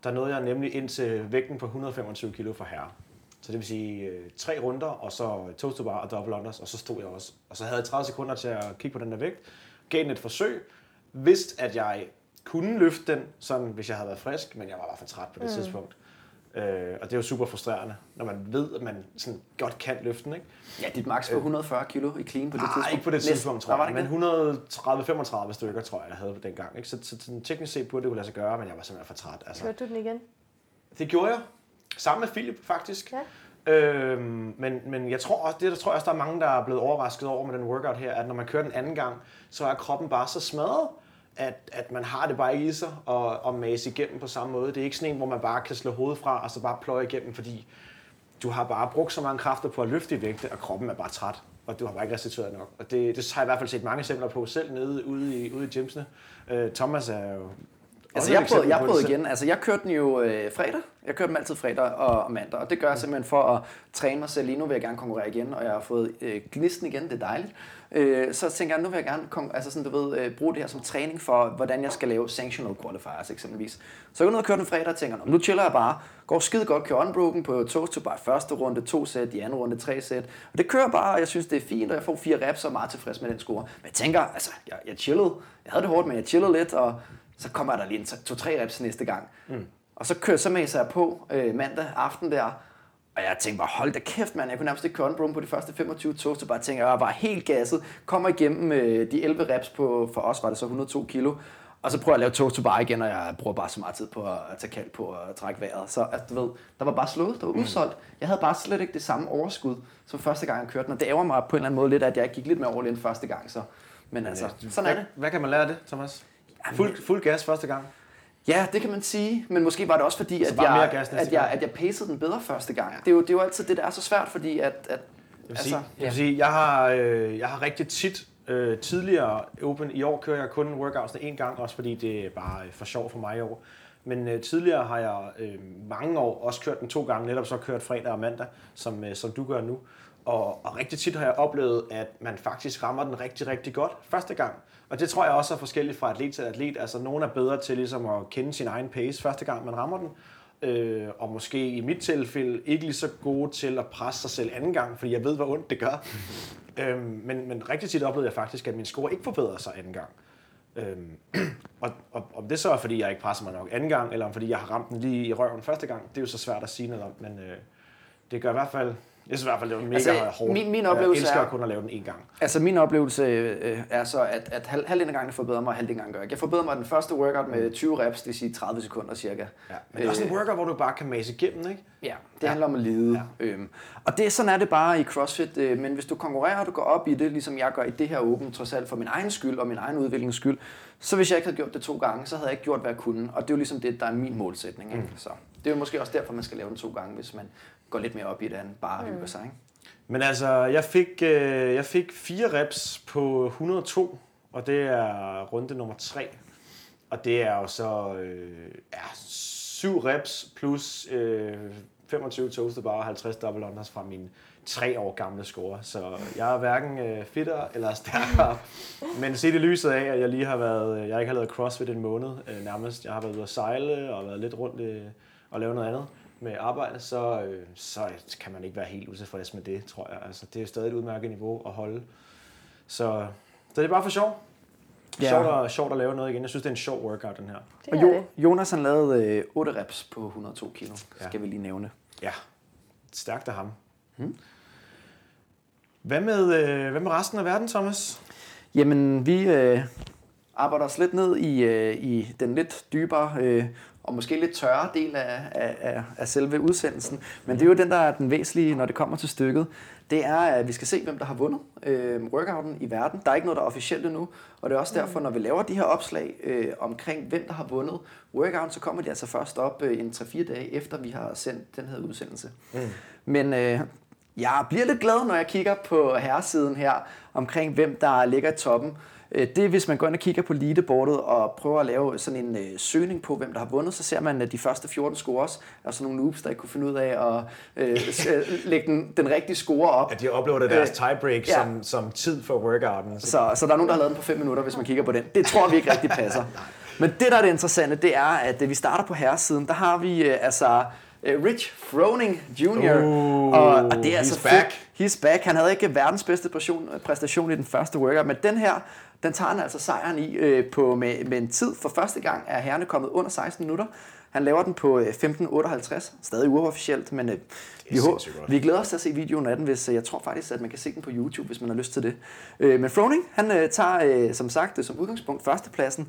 der nåede jeg nemlig ind til vægten på 125 kilo for herre. Så det vil sige øh, tre runder, og så toast to bar og double unders, og så stod jeg også. Og så havde jeg 30 sekunder til at kigge på den der vægt. Gav den et forsøg. Vidste, at jeg kunne løfte den, sådan, hvis jeg havde været frisk, men jeg var bare for træt på det mm. tidspunkt. Øh, og det er jo super frustrerende, når man ved, at man sådan godt kan løfte den. Ikke? Ja, dit max var 140 kilo i clean på det Nej, tidspunkt. ikke på det Næsten. tidspunkt, Der tror var jeg. det Men ikke 130-35 stykker, tror jeg, jeg havde dengang. Ikke? Så, så, så teknisk set burde det kunne lade sig gøre, men jeg var simpelthen for træt. Altså. Kørte du den igen? Det gjorde jeg. Sammen med Philip, faktisk. Ja. Øhm, men, men jeg tror også, det der tror jeg også, der er mange, der er blevet overrasket over med den workout her, at når man kører den anden gang, så er kroppen bare så smadret, at, at man har det bare ikke i sig og, og mase igennem på samme måde. Det er ikke sådan en, hvor man bare kan slå hovedet fra og så bare pløje igennem, fordi du har bare brugt så mange kræfter på at løfte i vægte, og kroppen er bare træt, og du har bare ikke restitueret nok. Og det, det har jeg i hvert fald set mange eksempler på selv nede ude i, ude i gymsene. Øh, Thomas er jo Altså, jeg prøvede, jeg prøvede igen. Altså, jeg kørte den jo øh, fredag. Jeg kørte dem altid fredag og, mandag. Og det gør jeg simpelthen for at træne mig selv. Lige nu vil jeg gerne konkurrere igen, og jeg har fået øh, gnisten igen. Det er dejligt. Øh, så tænker jeg, nu vil jeg gerne altså sådan, du ved, øh, bruge det her som træning for, hvordan jeg skal lave sanctional qualifiers eksempelvis. Så jeg går ned og kører den fredag og tænker, "Nå, nu chiller jeg bare. Går skide godt, kører unbroken på toast to bar første runde, to sæt, i anden runde, tre sæt. Og det kører bare, og jeg synes, det er fint, og jeg får fire reps og er meget tilfreds med den score. Men jeg tænker, altså, jeg, jeg chillede. Jeg havde det hårdt, men jeg chillede lidt, og så kommer der lige en to-tre reps næste gang. Mm. Og så kører så mæser jeg på øh, mandag aften der, og jeg tænkte bare, hold da kæft, mand. Jeg kunne nærmest ikke køre en på de første 25 toast, så bare tænker, jeg var helt gasset. Kommer igennem øh, de 11 reps på, for os var det så 102 kilo. Og så prøver jeg at lave toast to bar igen, og jeg bruger bare så meget tid på at, at tage kald på at trække vejret. Så altså, du ved, der var bare slået, der var udsolgt. Jeg havde bare slet ikke det samme overskud, som første gang jeg kørte den. Og det ærger mig på en eller anden måde lidt, at jeg gik lidt mere all in første gang. Så. Men altså, sådan er hvad, det. Hvad kan man lære af det, Thomas? Fuld, fuld gas første gang. Ja, det kan man sige, men måske var det også fordi, at jeg, gas at, jeg, at jeg pacede den bedre første gang. Det er jo, det er jo altid det, der er så svært, fordi at... at Jeg vil sige, altså, jeg, vil sige, jeg, har, øh, jeg har rigtig tit øh, tidligere Open, i år kører jeg kun workoutsene en gang, også fordi det er bare øh, for sjov for mig i år. Men øh, tidligere har jeg øh, mange år også kørt den to gange, netop så kørt fredag og mandag, som, øh, som du gør nu. Og, og rigtig tit har jeg oplevet, at man faktisk rammer den rigtig, rigtig godt første gang. Og det tror jeg også er forskelligt fra atlet til atlet. Altså, nogen er bedre til ligesom at kende sin egen pace første gang, man rammer den. Øh, og måske i mit tilfælde ikke lige så gode til at presse sig selv anden gang, fordi jeg ved, hvor ondt det gør. øhm, men, men rigtig tit oplevede jeg faktisk, at min score ikke forbedrede sig anden gang. Øhm, og, og om det så er, fordi jeg ikke presser mig nok anden gang, eller om fordi jeg har ramt den lige i røven første gang, det er jo så svært at sige noget om, men øh, det gør i hvert fald Jeg synes i hvert fald, det var mega Altså, hårdt. min- min oplevelse jeg elsker er- kun at lave den en gang. Altså min oplevelse øh, er så, at, at halv, halvdelen af gangen forbedrer mig, og halvdelen af gangen gør jeg. Jeg forbedrer mig den første workout med 20 reps, det vil sige 30 sekunder cirka. Ja. Men det er også en workout, hvor du bare kan mase igennem, ikke? Ja, det handler om at lide. Ja. Øhm, og det, sådan er det bare i CrossFit. Øh, men hvis du konkurrerer, og du går op i det, ligesom jeg gør i det her åben, trods alt for min egen skyld og min egen udviklings skyld, så hvis jeg ikke havde gjort det to gange, så havde jeg ikke gjort, hvad jeg kunne. Og det er jo ligesom det, der er min målsætning. Ikke? Så det er jo måske også derfor, man skal lave den to gange, hvis man går lidt mere op i det, end bare hygger sig. Ikke? Men altså, jeg fik, øh, jeg fik fire reps på 102, og det er runde nummer 3. Og det er jo så øh, ja, syv reps plus øh, 25 toasted bar og 50 double unders fra min tre år gamle score. Så jeg er hverken øh, fitter eller stærkere. Men set i lyset af, at jeg lige har været, øh, jeg ikke har lavet crossfit en måned øh, nærmest. Jeg har været ude at sejle og været lidt rundt øh, og lave noget andet med arbejde, så, øh, så kan man ikke være helt utilfreds med det, tror jeg. Altså, det er stadig et udmærket niveau at holde. Så, så det er bare for sjov. Ja. Sjovt, at, sjovt at lave noget igen. Jeg synes, det er en sjov workout, den her. Det Og jo. Jonas han lavede øh, 8 reps på 102 kilo, Ja. skal vi lige nævne. Ja, stærkt af ham. Hmm. Hvad, med, øh, hvad med resten af verden, Thomas? Jamen, vi øh, arbejder os lidt ned i, øh, i den lidt dybere øh, og måske lidt tørre del af, af, af, af selve udsendelsen. Men det er jo den, der er den væsentlige, når det kommer til stykket. Det er, at vi skal se, hvem der har vundet øh, workouten i verden. Der er ikke noget, der er officielt endnu. Og det er også derfor, når vi laver de her opslag øh, omkring, hvem der har vundet workouten, så kommer de altså først op øh, en 3-4 dage efter, vi har sendt den her udsendelse. Mm. Men øh, jeg bliver lidt glad, når jeg kigger på herresiden her, omkring hvem der ligger i toppen. Øh, Det er, hvis man går ind og kigger på leaderboardet og prøver at lave sådan en øh, søgning på, hvem der har vundet, så ser man, at de første 14 scores er sådan nogle noobs, der ikke kunne finde ud af at øh, øh, lægge den, den rigtige score op. At de uploader deres Øh, tiebreak ja. som, som tid for workouten. Så, Så, så der er nogen, der har lavet den på 5 minutter, hvis man kigger på den. Det tror vi ikke rigtig passer. Men det, der er det interessante, det er, at vi starter på herresiden. Der har vi øh, altså Rich Froning Jr. Uh, og, og det er altså he's fedt. back. He's back. Han havde ikke verdens bedste præstation, præstation i den første workout, men den her, den tager han altså sejren i øh, på, med, med en tid. For første gang er herrene kommet under 16 minutter. Han laver den på øh, 15.58, stadig uofficielt, men øh, vi, hå- sindssygt godt. vi glæder os til at se videoen af den, hvis øh, jeg tror faktisk, at man kan se den på YouTube, hvis man har lyst til det. Øh, men Froning, han øh, tager øh, som sagt øh, som udgangspunkt førstepladsen,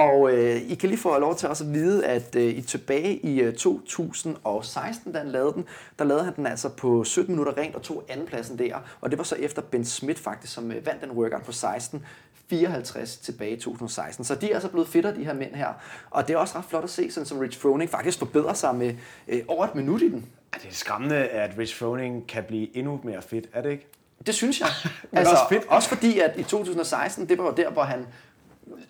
og øh, I kan lige få lov til også at vide, at øh, i tilbage i øh, 2016, da han lavede den, der lavede han den altså på 17 minutter rent og tog andenpladsen der. Og det var så efter Ben Smith faktisk, som øh, vandt den workout på 16. 54 tilbage i 2016. Så de er altså blevet fedtere, de her mænd her. Og det er også ret flot at se, sådan som Rich Froning faktisk forbedrer sig med øh, over et minut i den. Ja, det er skræmmende, at Rich Froning kan blive endnu mere fedt, er det ikke? Det synes jeg. Men også fedt. også fordi, at i 2016, det var jo der, hvor han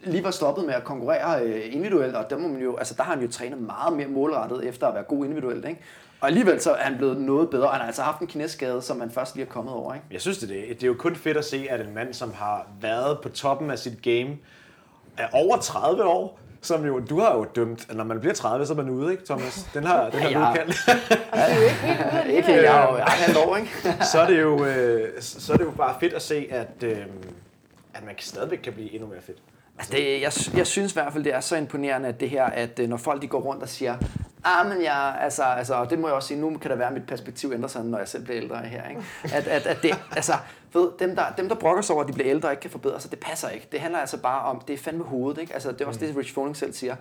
lige var stoppet med at konkurrere øh, individuelt, og der, må man jo, altså, der har han jo trænet meget mere målrettet efter at være god individuelt. Ikke? Og alligevel så er han blevet noget bedre. Han har altså haft en knæskade, som han først lige er kommet over. Ikke? Jeg synes, det er, det er jo kun fedt at se, at en mand, som har været på toppen af sit game, er over 30 år, som jo, du har jo dømt, at når man bliver 30, så er man ude, ikke Thomas? Den har, den har Ja. du kendt. Ikke helt, jeg er jo jeg er halvt år, ikke? så, er det jo, øh, så er det jo bare fedt at se, at, øh, at man kan stadigvæk kan blive endnu mere fedt. Altså det, jeg, jeg synes i hvert fald, det er så imponerende, at det her, at øh, når folk de går rundt og siger, ah, men jeg, altså, altså, og det må jeg også sige, nu kan det være, at mit perspektiv ændrer sig, når jeg selv bliver ældre her, ikke? At, at, at det, altså, ved, dem der, dem der brokker sig over, at de bliver ældre og ikke kan forbedre sig, det passer ikke. Det handler altså bare om, det er fandme hovedet, ikke? Altså, det er også det, Rich Froning selv siger.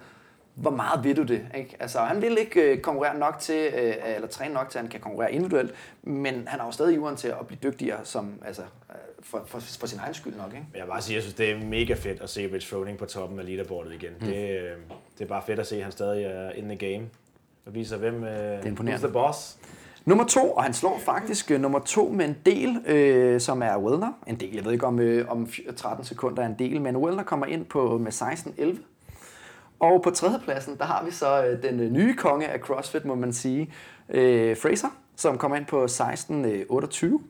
Hvor meget vil du det? Ikke? Altså, han vil ikke øh, konkurrere nok til, øh, eller træne nok til, at han kan konkurrere individuelt, men han har jo stadig iveren til at blive dygtigere som, altså, øh, for, for, for sin egen skyld nok. Ikke? Jeg vil bare sige, jeg synes, det er mega fedt at se Rich Froning på toppen af leaderboardet igen. Mm. Det, det er bare fedt at se, at han stadig er in the game. Og viser, hvem øh, who's the boss. Nummer to, og han slår faktisk øh, nummer to med en del, øh, som er Wellner. En del, jeg ved ikke om, øh, om fj- 13 sekunder er en del, men Wellner kommer ind på med 16-11. Og på tredjepladsen, der har vi så øh, den øh, nye konge af CrossFit, må man sige, øh, Fraser, som kommer ind på 16-28. Mm.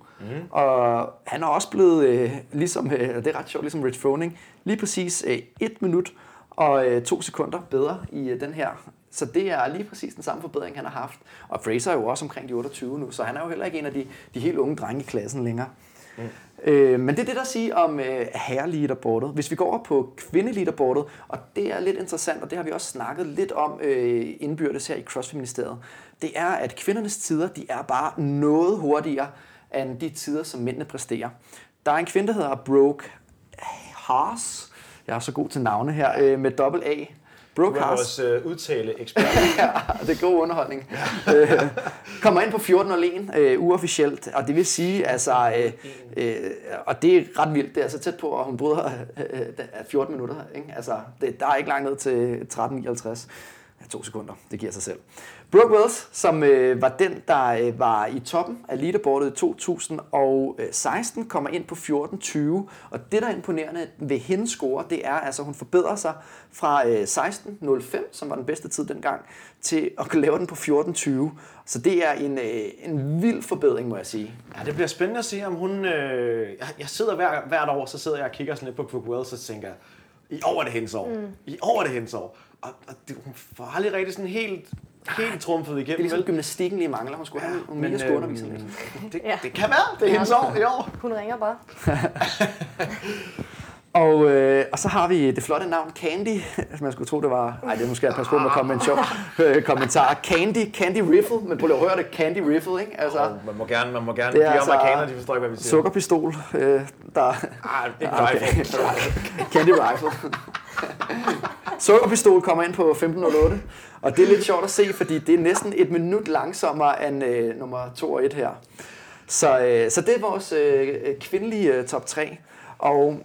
Og han er også blevet, øh, ligesom, øh, det er ret sjovt, ligesom Rich Froning, lige præcis øh, et minut og øh, to sekunder bedre i øh, den her. Så det er lige præcis den samme forbedring, han har haft. Og Fraser er jo også omkring de 28 nu, så han er jo heller ikke en af de, de helt unge drenge i klassen længere. Mm. Øh, men det er det, der siger om øh, herre-leaderboardet. Hvis vi går over på kvinde-leaderboardet, og det er lidt interessant, og det har vi også snakket lidt om øh, indbyrdes her i CrossFit-ministeriet, det er, at kvindernes tider, de er bare noget hurtigere end de tider, som mændene præsterer. Der er en kvinde, der hedder Brooke Haas. Jeg er så god til navne her, øh, med dobbelt A. Brooke Haas. vores øh, udtale ekspert. ja, det er god underholdning. øh, kommer ind på 14.01 øh, uofficielt, og det vil sige, altså, øh, øh, og det er ret vildt, det er så tæt på, at hun bryder øh, 14 minutter. Ikke? Altså, det, der er ikke langt ned til 13.59. Ja, to sekunder, det giver sig selv. Brooke Wells, som øh, var den, der øh, var i toppen af leaderboardet i 2016, kommer ind på 14.20. Og det, der er imponerende ved hendes score, det er, at altså, hun forbedrer sig fra øh, 16.05, som var den bedste tid dengang, til at lave den på 14.20. Så det er en, øh, en vild forbedring, må jeg sige. Ja, det bliver spændende at se, om hun... Øh, jeg sidder hver, hvert år, så sidder jeg og kigger sådan lidt på Brooke Wells og tænker, i år er det hendes år. Mm. I år er det hendes år. Og, og det, hun får aldrig rigtig sådan helt helt trumfet igennem. Det er ligesom vel? gymnastikken lige mangler. Hun skulle ja, have nogle mere skulle undervise lidt. Det, ja. det kan være. Det er hendes år i år. Hun ringer bare. Og, øh, og så har vi det flotte navn Candy. Man skulle tro, det var... Nej, det er måske at passe på med at komme en sjov øh, kommentar. Candy, Candy Riffle. Men prøv at høre det. Candy Riffle, ikke? Altså, oh, man må gerne, man må gerne. Det er de altså, amerikanere, de forstår ikke, hvad vi siger. Sukkerpistol. Øh, der... Ah, ikke ah, okay. rifle. Candy Rifle. Sukkerpistol kommer ind på 15.08. Og det er lidt sjovt at se, fordi det er næsten et minut langsommere end øh, nummer 2 og 1 her. Så, øh, så det er vores øh, kvindelige øh, top 3. Og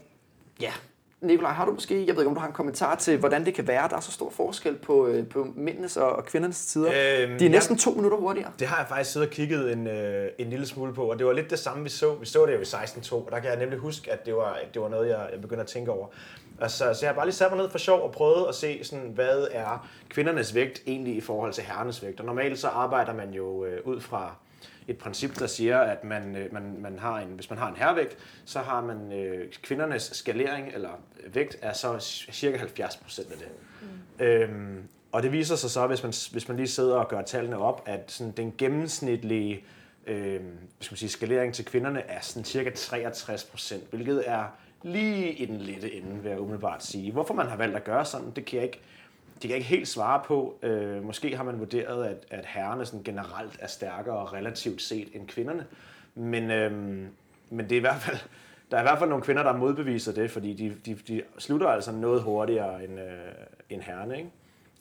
ja, Nikolaj, har du måske, jeg ved ikke om du har en kommentar til, hvordan det kan være, at der er så stor forskel på, øh, på mændenes og, og kvindernes tider. Øhm, De er næsten ja, to minutter hurtigere. Det har jeg faktisk siddet og kigget en, øh, en lille smule på, og det var lidt det samme, vi så. Vi så det jo i 16.2, og der kan jeg nemlig huske, at det var, det var noget, jeg, jeg begyndte at tænke over. Altså, så jeg har bare lige sat mig ned for sjov og prøvet at se, sådan, hvad er kvindernes vægt egentlig i forhold til herrenes vægt. Og normalt så arbejder man jo øh, ud fra et princip, der siger, at man, øh, man, man har en, hvis man har en herrevægt, så har man øh, kvindernes skalering eller vægt er så cirka 70 procent af det. Mm. Øhm, og det viser sig så, hvis man, hvis man lige sidder og gør tallene op, at sådan den gennemsnitlige øh, skal man sige, skalering til kvinderne er sådan cirka 63 procent, hvilket er lige i den lette ende, vil jeg umiddelbart sige. Hvorfor man har valgt at gøre sådan, det kan jeg ikke, det kan jeg ikke helt svare på. Øh, måske har man vurderet, at, at herrerne sådan generelt er stærkere relativt set end kvinderne. Men, øh, men det er i hvert fald, der er i hvert fald nogle kvinder, der modbeviser det, fordi de, de, de slutter altså noget hurtigere end, øh, end herrerne. Ikke?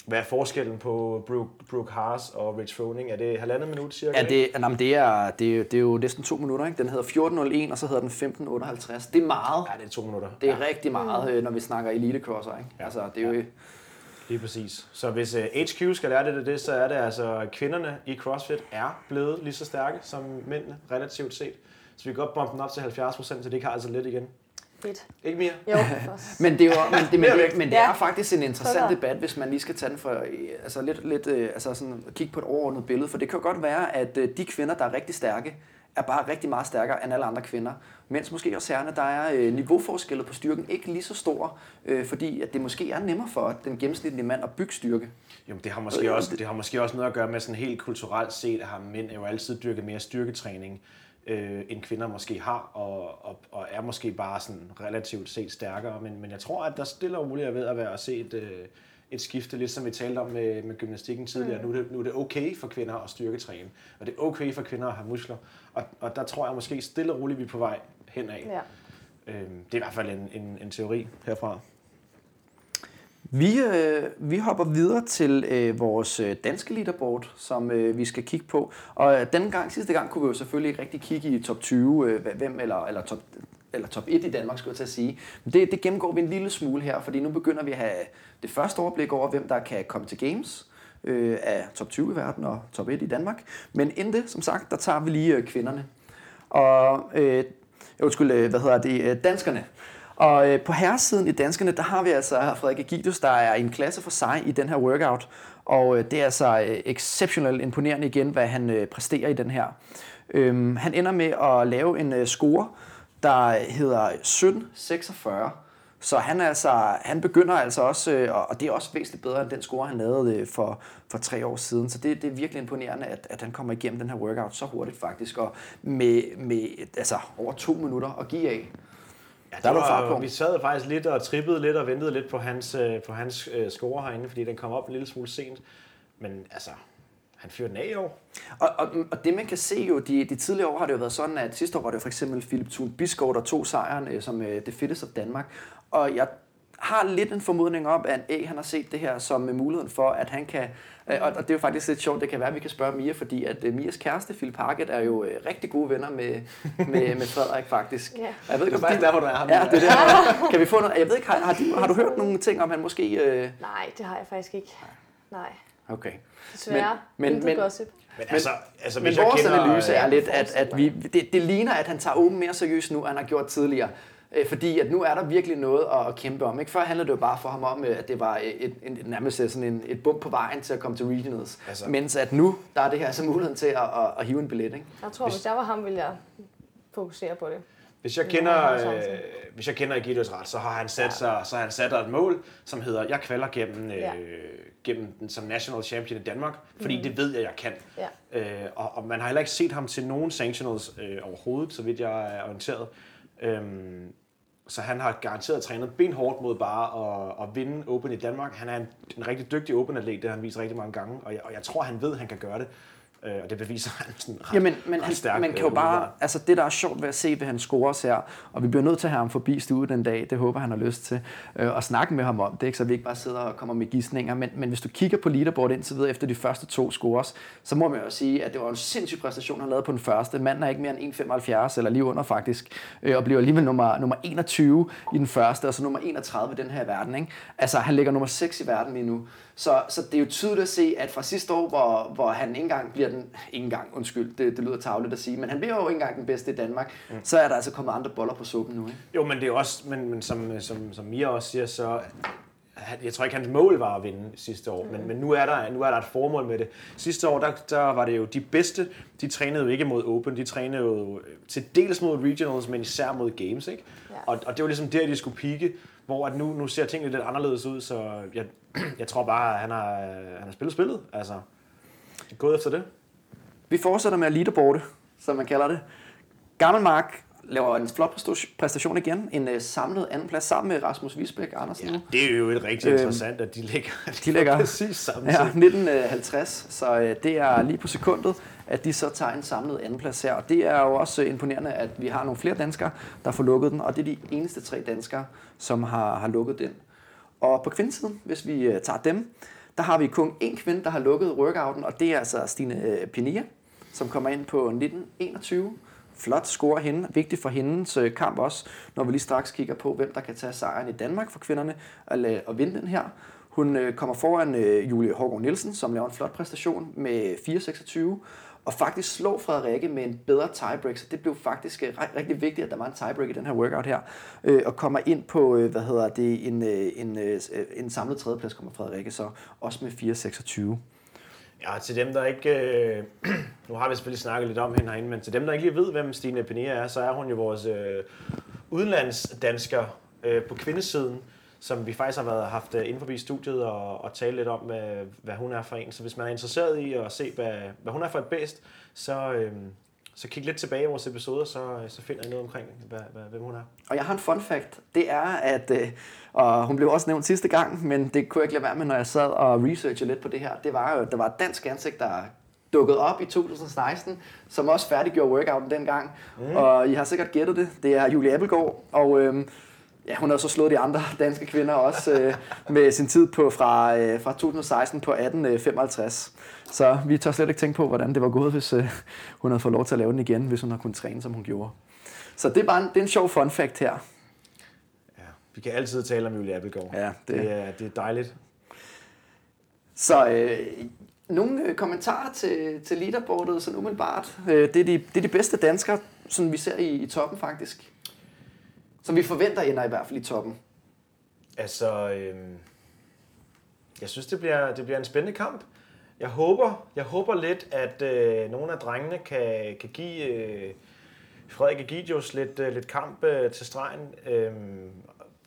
Hvad er forskellen på Brooke, Brooke Haas og Rich Froning? Er det halvandet minut cirka? Ja, det, nej, det, er, det, det er jo næsten to minutter. Ikke? Den hedder 14.01, og så hedder den 15.58. Det er meget. Ja, det er to minutter. Det er ja. rigtig meget, mm. når vi snakker elite crosser. Ikke? Ja. Altså, det er jo, ja. Lige præcis. Så hvis uh, øh, HQ skal lære det, det, så er det altså, at kvinderne i CrossFit er blevet lige så stærke som mændene, relativt set. Så vi kan godt bombe den op til 70 procent, så det ikke har altså lidt igen. Fedt. Ikke mere? Jo, men det er jo, men det, men det, men det er faktisk en interessant debat, hvis man lige skal tage den for, altså lidt, lidt øh, altså sådan, kigge på et overordnet billede, for det kan jo godt være, at øh, de kvinder, der er rigtig stærke, er bare rigtig meget stærkere end alle andre kvinder. Mens måske også herrerne, der er øh, niveauforskelle på styrken ikke lige så stor, øh, fordi at det måske er nemmere for den gennemsnitlige mand at bygge styrke. Jo, det har, måske også, det har måske også noget at gøre med sådan helt kulturelt set, at mænd jo altid dyrket mere styrketræning øh, end kvinder måske har, og, og, og er måske bare sådan relativt set stærkere. Men, men jeg tror, at der stille og roligt er ved at være at se et, øh, et skifte, lidt som vi talte om med, med gymnastikken tidligere. Mm. Nu, er det, nu er det okay for kvinder at styrketræne, og det er okay for kvinder at have muskler. Og, og der tror jeg måske stille og roligt, vi er på vej henad. Ja. Øhm, det er i hvert fald en, en, en teori herfra. Vi, øh, vi hopper videre til øh, vores øh, danske leaderboard, som øh, vi skal kigge på. Og øh, denne gang, sidste gang, kunne vi jo selvfølgelig ikke rigtig kigge i top 20, øh, hvem eller, eller top eller top 1 i Danmark, skulle jeg til at sige. Men det, det gennemgår vi en lille smule her, fordi nu begynder vi at have det første overblik over, hvem der kan komme til games øh, af top 20 i verden og top 1 i Danmark. Men inden det, som sagt, der tager vi lige øh, kvinderne. Og, øh, undskyld, øh, hvad hedder det, øh, danskerne. Og øh, på herresiden i danskerne, der har vi altså Frederik Agidus, der er en klasse for sig i den her workout. Og øh, det er altså øh, exceptionelt imponerende igen, hvad han øh, præsterer i den her. Øhm, han ender med at lave en øh, score, der hedder 1746, så han, altså, han begynder altså også, øh, og det er også væsentligt bedre end den score, han lavede øh, for, for tre år siden. Så det, det er virkelig imponerende, at, at han kommer igennem den her workout så hurtigt faktisk, og med, med altså, over to minutter at give af. Ja, Der det fart på. var, vi sad faktisk lidt og trippede lidt og ventede lidt på hans, øh, på hans score herinde, fordi den kom op en lille smule sent. Men altså, han fyrer den af i år. Og, og, og det man kan se jo, de, de tidligere år har det jo været sådan, at sidste år var det for eksempel Philip Thun Biskov, der tog sejren øh, som øh, det fittest of Danmark. Og jeg har lidt en formodning om, at A, han har set det her som øh, muligheden for, at han kan... Øh, og, og det er jo faktisk lidt sjovt, det kan være, at vi kan spørge Mia, fordi at øh, Mias kæreste, Philip Harket, er jo øh, rigtig gode venner med, med, med Frederik faktisk. Ja. Og Jeg ved ikke, Det er derfor, du er her, Ja, det er det. Kan vi få noget? Jeg ved ikke, har, har, du, har du hørt nogle ting om, han måske... Øh, Nej, det har jeg faktisk ikke. Nej, okay. desværre. Men- men- men- gossip. Men, altså, altså, Men vores kender, analyse er lidt, at, at vi, det, det ligner, at han tager Open mere seriøst nu, end han har gjort tidligere. Øh, Fordi at nu er der virkelig noget at, kæmpe om. Ikke? Før handlede det jo bare for ham om, øh, at det var et, et, et, nærmest sådan en, et bump på vejen til at komme til regionals. Altså. Mens at nu, der er det her altså muligheden til at, at, at hive en billet. Ikke? Jeg tror, hvis jeg var ham, ville jeg fokusere på det. Hvis jeg kender, øh, hvis jeg kender Egidius ret, så har han sat, ja. sig, så har han sat et mål, som hedder, jeg kvalder gennem, øh, Ja. gennem den som national champion i Danmark, fordi mm. det ved jeg, jeg kan. Ja. Øh, og, og man har heller ikke set ham til nogen sanctionals øh, overhovedet, så vidt jeg er orienteret. Øhm, så han har garanteret trænet benhårdt mod bare at, at vinde Open i Danmark. Han er en, en rigtig dygtig Open-atlet, det har han vist rigtig mange gange, og jeg, og jeg tror, han ved, at han kan gøre det. Øh, og det beviser han sådan ret, Jamen, men ret han, stærkt, man kan jo øh, bare, altså det der er sjovt ved at se ved hans scores her, og vi bliver nødt til at have ham forbi studiet den dag, det håber han har lyst til, øh, og snakke med ham om det, ikke? så vi ikke bare sidder og kommer med gissninger, men, men hvis du kigger på leaderboard indtil videre efter de første to scores, så må man jo sige, at det var en sindssyg præstation, han lavede på den første. Manden er ikke mere end 1,75 eller lige under faktisk, øh, og bliver alligevel nummer, nummer 21 i den første, og så nummer 31 i den her verden. Ikke? Altså han ligger nummer 6 i verden lige nu, så, så det er jo tydeligt at se, at fra sidste år, hvor, hvor han ikke engang bliver den, ikke engang, undskyld, det, det lyder tavligt at sige, men han bliver jo ikke engang den bedste i Danmark, mm. så er der altså kommet andre boller på suppen nu. Ikke? Jo, men det er også, men, men som, som, som Mia også siger, så jeg tror ikke, hans mål var at vinde sidste år, men, men nu, er der, nu er der et formål med det. Sidste år, der, der var det jo de bedste, de trænede jo ikke mod Open, de trænede jo øh, til dels mod Regionals, men især mod Games, ikke? Ja. Og, og det var ligesom der, de skulle pike, hvor at nu, nu ser tingene lidt anderledes ud, så jeg, jeg tror bare, at han har, han har spillet spillet, altså gået efter det. Vi fortsætter med leaderboardet, som man kalder det. Gammelmark laver en flot præstation- igen, en uh, samlet andenplads sammen med Rasmus Visbæk Andersen nu. Det er jo et rigtig Øhm, interessant, at de ligger, de ligger- præcis samme Ja, tid. 1950, så øh, det er lige på sekundet, at de så tager en samlet andenplads her. Og det er jo også øh, imponerende, at vi har nogle flere danskere, der får lukket den, og det er de eneste tre danskere, som har, har lukket den. Og på kvindesiden, hvis vi øh, tager dem, der har vi kun én kvinde, der har lukket workouten, og det er altså Stine øh, Pinia, som kommer ind på 1921. Flot score hende. Vigtigt for hendes øh, kamp også, når vi lige straks kigger på, hvem der kan tage sejren i Danmark for kvinderne og, og vinde den her. Hun øh, kommer foran øh, Julie Hågaard Nielsen, som laver en flot præstation med 4.26, og faktisk slår Frederikke med en bedre tiebreak, så det blev faktisk rigtig vigtigt, at der var en tiebreak i den her workout her, øh, og kommer ind på, hvad hedder det, en, en, en samlet tredjeplads kommer Frederikke så, også med 4.26. Ja, til dem, der ikke... Øh, nu har vi selvfølgelig snakket lidt om hende herinde, men til dem, der ikke lige ved, hvem Stine Penia er, så er hun jo vores øh, udenlandsdansker øh, på kvindesiden, som vi faktisk har været haft øh, inde forbi studiet og, og tale lidt om, hvad, hvad hun er for en. Så hvis man er interesseret i at se, hvad, hvad hun er for et bedst, så, øh, så kig lidt tilbage i vores episoder, så, så finder I noget omkring, hvad, hvad, hvem hun er. Og jeg har en fun fact. Det er, at, øh, og hun blev også nævnt sidste gang, men det kunne jeg ikke lade være med, når jeg sad og researchede lidt på det her. Det var jo, der var et dansk ansigt, der dukkede op i 2016, som også færdiggjorde workouten dengang. Mm. Og I har sikkert gættet det. Det er Julie Appelgaard, og øh, ja, hun har så slået de andre danske kvinder også øh, med sin tid på fra, øh, fra 2016 på 18.55. Så vi tør slet ikke tænke på, hvordan det var gået, hvis øh, hun havde fået lov til at lave den igen, hvis hun havde kunnet træne, som hun gjorde. Så det er bare en, det er en sjov fun fact her. Ja, vi kan altid tale om Julie Appelgaard. Ja, det- det, er, det er dejligt. Så øh, nogle øh, kommentarer til, til leaderboardet, sådan umiddelbart. Øh, det, er de, det er de bedste danskere, som vi ser i, i toppen faktisk. Som vi forventer ender i hvert fald i toppen. Altså, øh, jeg synes, det bliver, det bliver en spændende kamp. Jeg håber, jeg håber lidt, at øh, nogle af drengene kan, kan give øh, Frederik Egidius lidt, øh, lidt kamp øh, til stregen. Øh,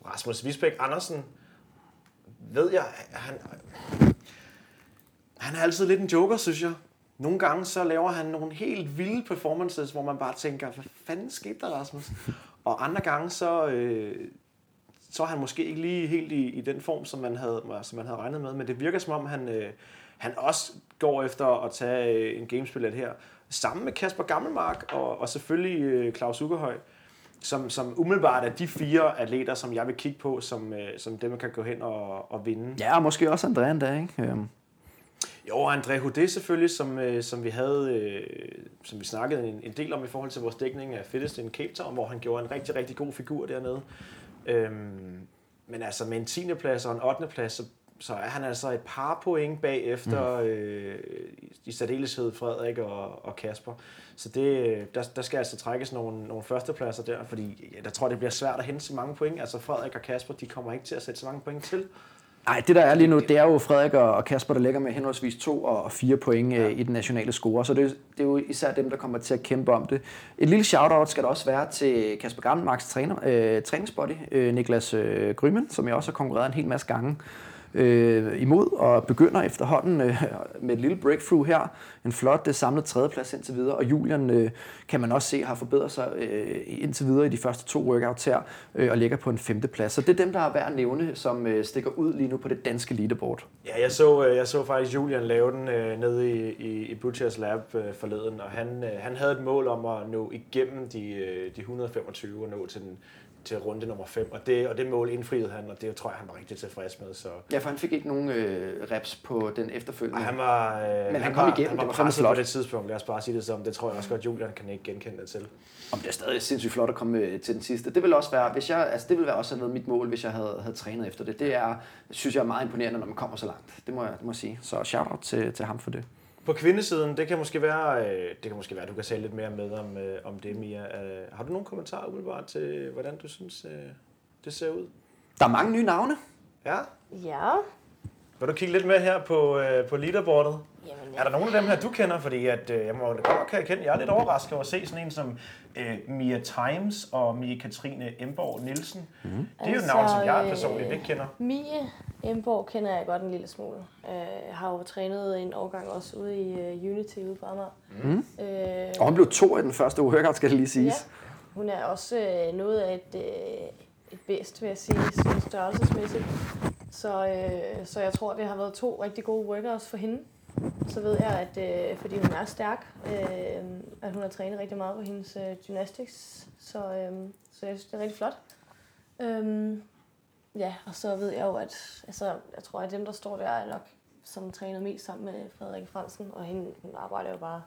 Rasmus Visbæk Andersen, ved jeg, han, han er altid lidt en joker, synes jeg. Nogle gange så laver han nogle helt vilde performances, hvor man bare tænker, hvad fanden skete der, Rasmus? Og andre gange så, øh, så er han måske ikke lige helt i, i den form, som man, havde, som man havde regnet med, men det virker som om, han, øh, han også går efter at tage øh, en gamespillet her, sammen med Kasper Gammelmark og, og selvfølgelig øh, Claus Ukkerhøj, som, som umiddelbart er de fire atleter, som jeg vil kigge på, som, øh, som dem, man kan gå hen og, og vinde. Ja, og måske også André endda, ikke? Øhm. Jo, André Houdet selvfølgelig, som, øh, som vi havde, øh, som vi snakkede en, en del om i forhold til vores dækning af Fittest in Cape Town, hvor han gjorde en rigtig, rigtig god figur dernede. Øhm, men altså med en 10. plads og en 8. plads, så, så er han altså et par point bagefter, mm. øh, i særdeleshed Frederik og, og Kasper. Så det, der, der skal altså trækkes nogle, nogle førstepladser der, fordi jeg tror, det bliver svært at hente så mange point. Altså Frederik og Kasper, de kommer ikke til at sætte så mange point til. Nej, det der er lige nu, det er jo Frederik og Kasper, der ligger med henholdsvis to og fire point ja. i den nationale score, så det, det er jo især dem, der kommer til at kæmpe om det. Et lille shout-out skal der også være til Kasper Gammelmarks træner, øh, træningsbody, øh, Niklas øh, Grymen, som jeg også har konkurreret en hel masse gange øh, imod, og begynder efterhånden øh, med et lille breakthrough her. En flot øh, samlet tredjeplads indtil videre, og Julian øh, kan man også se har forbedret sig øh, indtil videre i de første to workouts her, øh, og ligger på en femteplads. Så det er dem, der er værd at nævne, som øh, stikker ud lige nu på det danske leaderboard. Ja, jeg så, øh, jeg så faktisk Julian lave den øh, nede i, i, i Butchers Lab øh, forleden, og han, øh, han havde et mål om at nå igennem de, øh, de 125 og nå til den til runde nummer 5, og det, og det mål indfriede han, og det tror jeg, han var rigtig tilfreds med. Så. Ja, for han fik ikke nogen øh, reps på den efterfølgende. Ej, han var, øh, Men han, han kom var, igennem, han var det var presset flot. på det tidspunkt, lad os bare sige det som. Det tror jeg også godt, Julian kan ikke genkende det til. Om det er stadig sindssygt flot at komme øh, til den sidste. Det vil også være, hvis jeg, altså det vil være også have været mit mål, hvis jeg havde, havde trænet efter det. Det er, synes jeg er meget imponerende, når man kommer så langt. Det må jeg, det må jeg sige. Så shout out til, til ham for det. På kvindesiden, det kan måske være, øh, det kan måske være, du kan sige lidt mere med om, øh, om det, Mia. Har du nogle kommentarer umiddelbart til, hvordan du synes, det ser ud? Der er mange nye navne. Ja. Ja. Vil du kigge lidt med her på, øh, på leaderboardet? Jamen, ja. Er der nogen af dem her, du kender? Fordi at, øh, jeg må godt kan kende, jeg er lidt overrasket over at se sådan en som øh, Mia Times og Mia Katrine Emborg Nielsen. Mm-hmm. Det er altså, jo navn, som jeg personligt ikke kender. Mia Emborg kender jeg godt en lille smule. Øh, jeg har jo trænet en årgang også ude i uh, Unity ude på Amager. Mm. Øh, og hun blev to i den første workout, skal det lige siges. Ja. Hun er også øh, noget af et, øh, et bedst, vil jeg sige, størrelsesmæssigt. Så, øh, så jeg tror, det har været to rigtig gode workouts for hende. Så ved jeg, at øh, fordi hun er stærk, øh, at hun har trænet rigtig meget på hendes øh, gymnastics. Så, øh, så jeg synes, det er rigtig flot. Øh, ja, og så ved jeg jo, at altså, jeg tror, at dem, der står der, er nok som træner mest sammen med Frederik Fransen, og hende, hun arbejder jo bare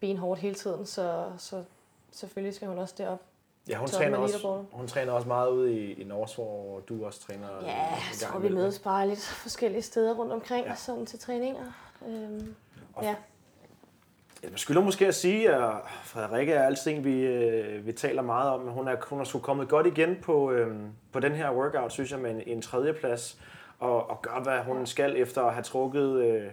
benhårdt hele tiden, så, så selvfølgelig skal hun også derop. Ja, hun træner, også, hun træner også meget ude i, i Norge, hvor du også træner. Ja, jeg tror, vi mødes bare lidt forskellige steder rundt omkring, ja. sådan til træninger. Øhm, ja. Jeg skylder måske at sige, at Frederikke er altid en, vi, øh, vi taler meget om. Hun er, hun er sgu kommet godt igen på, øhm, på den her workout, synes jeg, med en, en tredje plads. Og, og gør, hvad hun skal efter at have trukket øh,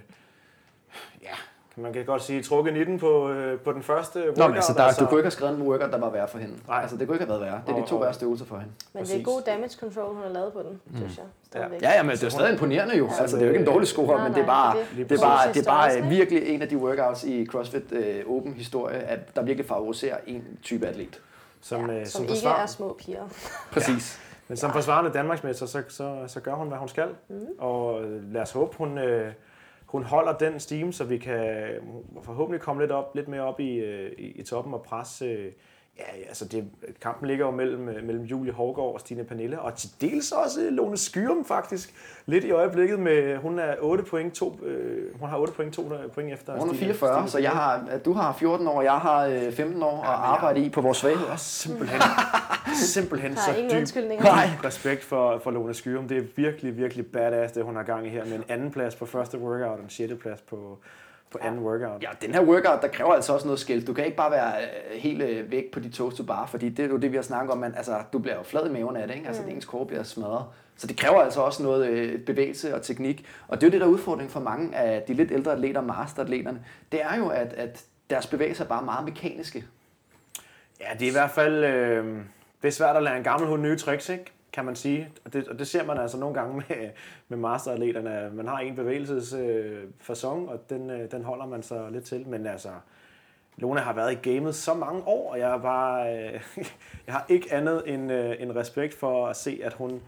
ja, man kan godt sige, trukket 19 på, øh, på den første workout. Nå, men altså, der, altså, du kunne ikke have skrevet en workout, der var værre for hende. Nej. Altså, det kunne ikke have været værre. Det er de to værste øvelser for hende. Men Præcis. det er god damage control, hun har lavet på den, mm. synes jeg. Stadigvæk. Ja, ja, men det er stadig imponerende jo. Ja, altså, det er jo ikke en dårlig score, nej, men det er bare, det, det er bare, det er bare virkelig en af de workouts i CrossFit uh, Open historie, at der virkelig favoriserer en type atlet. Som, ja, uh, som, som ikke forsvar... er små piger. Præcis. Ja. Men som forsvarende Danmarksmester, så, så, så gør hun, hvad hun skal. Mm. Og lad os håbe, hun, øh, hun holder den steam, så vi kan forhåbentlig komme lidt, op, lidt mere op i, øh, i, i toppen og presse øh, Ja, altså det, kampen ligger jo mellem, øh, mellem Julie Hårgaard og Stine Pernille, og til dels også Lone Skyrum faktisk, lidt i øjeblikket med, hun er 8 point, to, øh, hun har 8 point, 2 point efter Hun er 44, Stine, så jeg har, du har 14 år, jeg har 15 år ja, at arbejde i på vores svagheder. Simpelthen, simpelthen så dyb Nej. respekt for, for Lone Skyrum. Det er virkelig, virkelig badass, det hun har gang i her med en anden plads på første workout og en sjette plads på, på anden workout. Ja, den her workout, der kræver altså også noget skill. Du kan ikke bare være øh, helt øh, væk på de toes to bar, fordi det er jo det, vi har snakket om, men altså, du bliver jo flad i maven af det, ikke? Altså, mm. ens kår bliver smadret. Så det kræver altså også noget øh, bevægelse og teknik. Og det er jo det, der er udfordringen for mange af de lidt ældre atleter, masteratleterne. Det er jo, at, at deres bevægelser er bare meget mekaniske. Ja, det er i hvert fald... Øh, det er svært at lære en gammel hund nye tricks, ikke? Kan man sige. Og det, og det ser man altså nogle gange med, med masteratleterne. Man har en bevægelsesfasong, øh, og den, øh, den holder man så lidt til. Men altså, Lone har været i gamet så mange år, og jeg, er bare, øh, jeg har ikke andet end, øh, end respekt for at se, at hun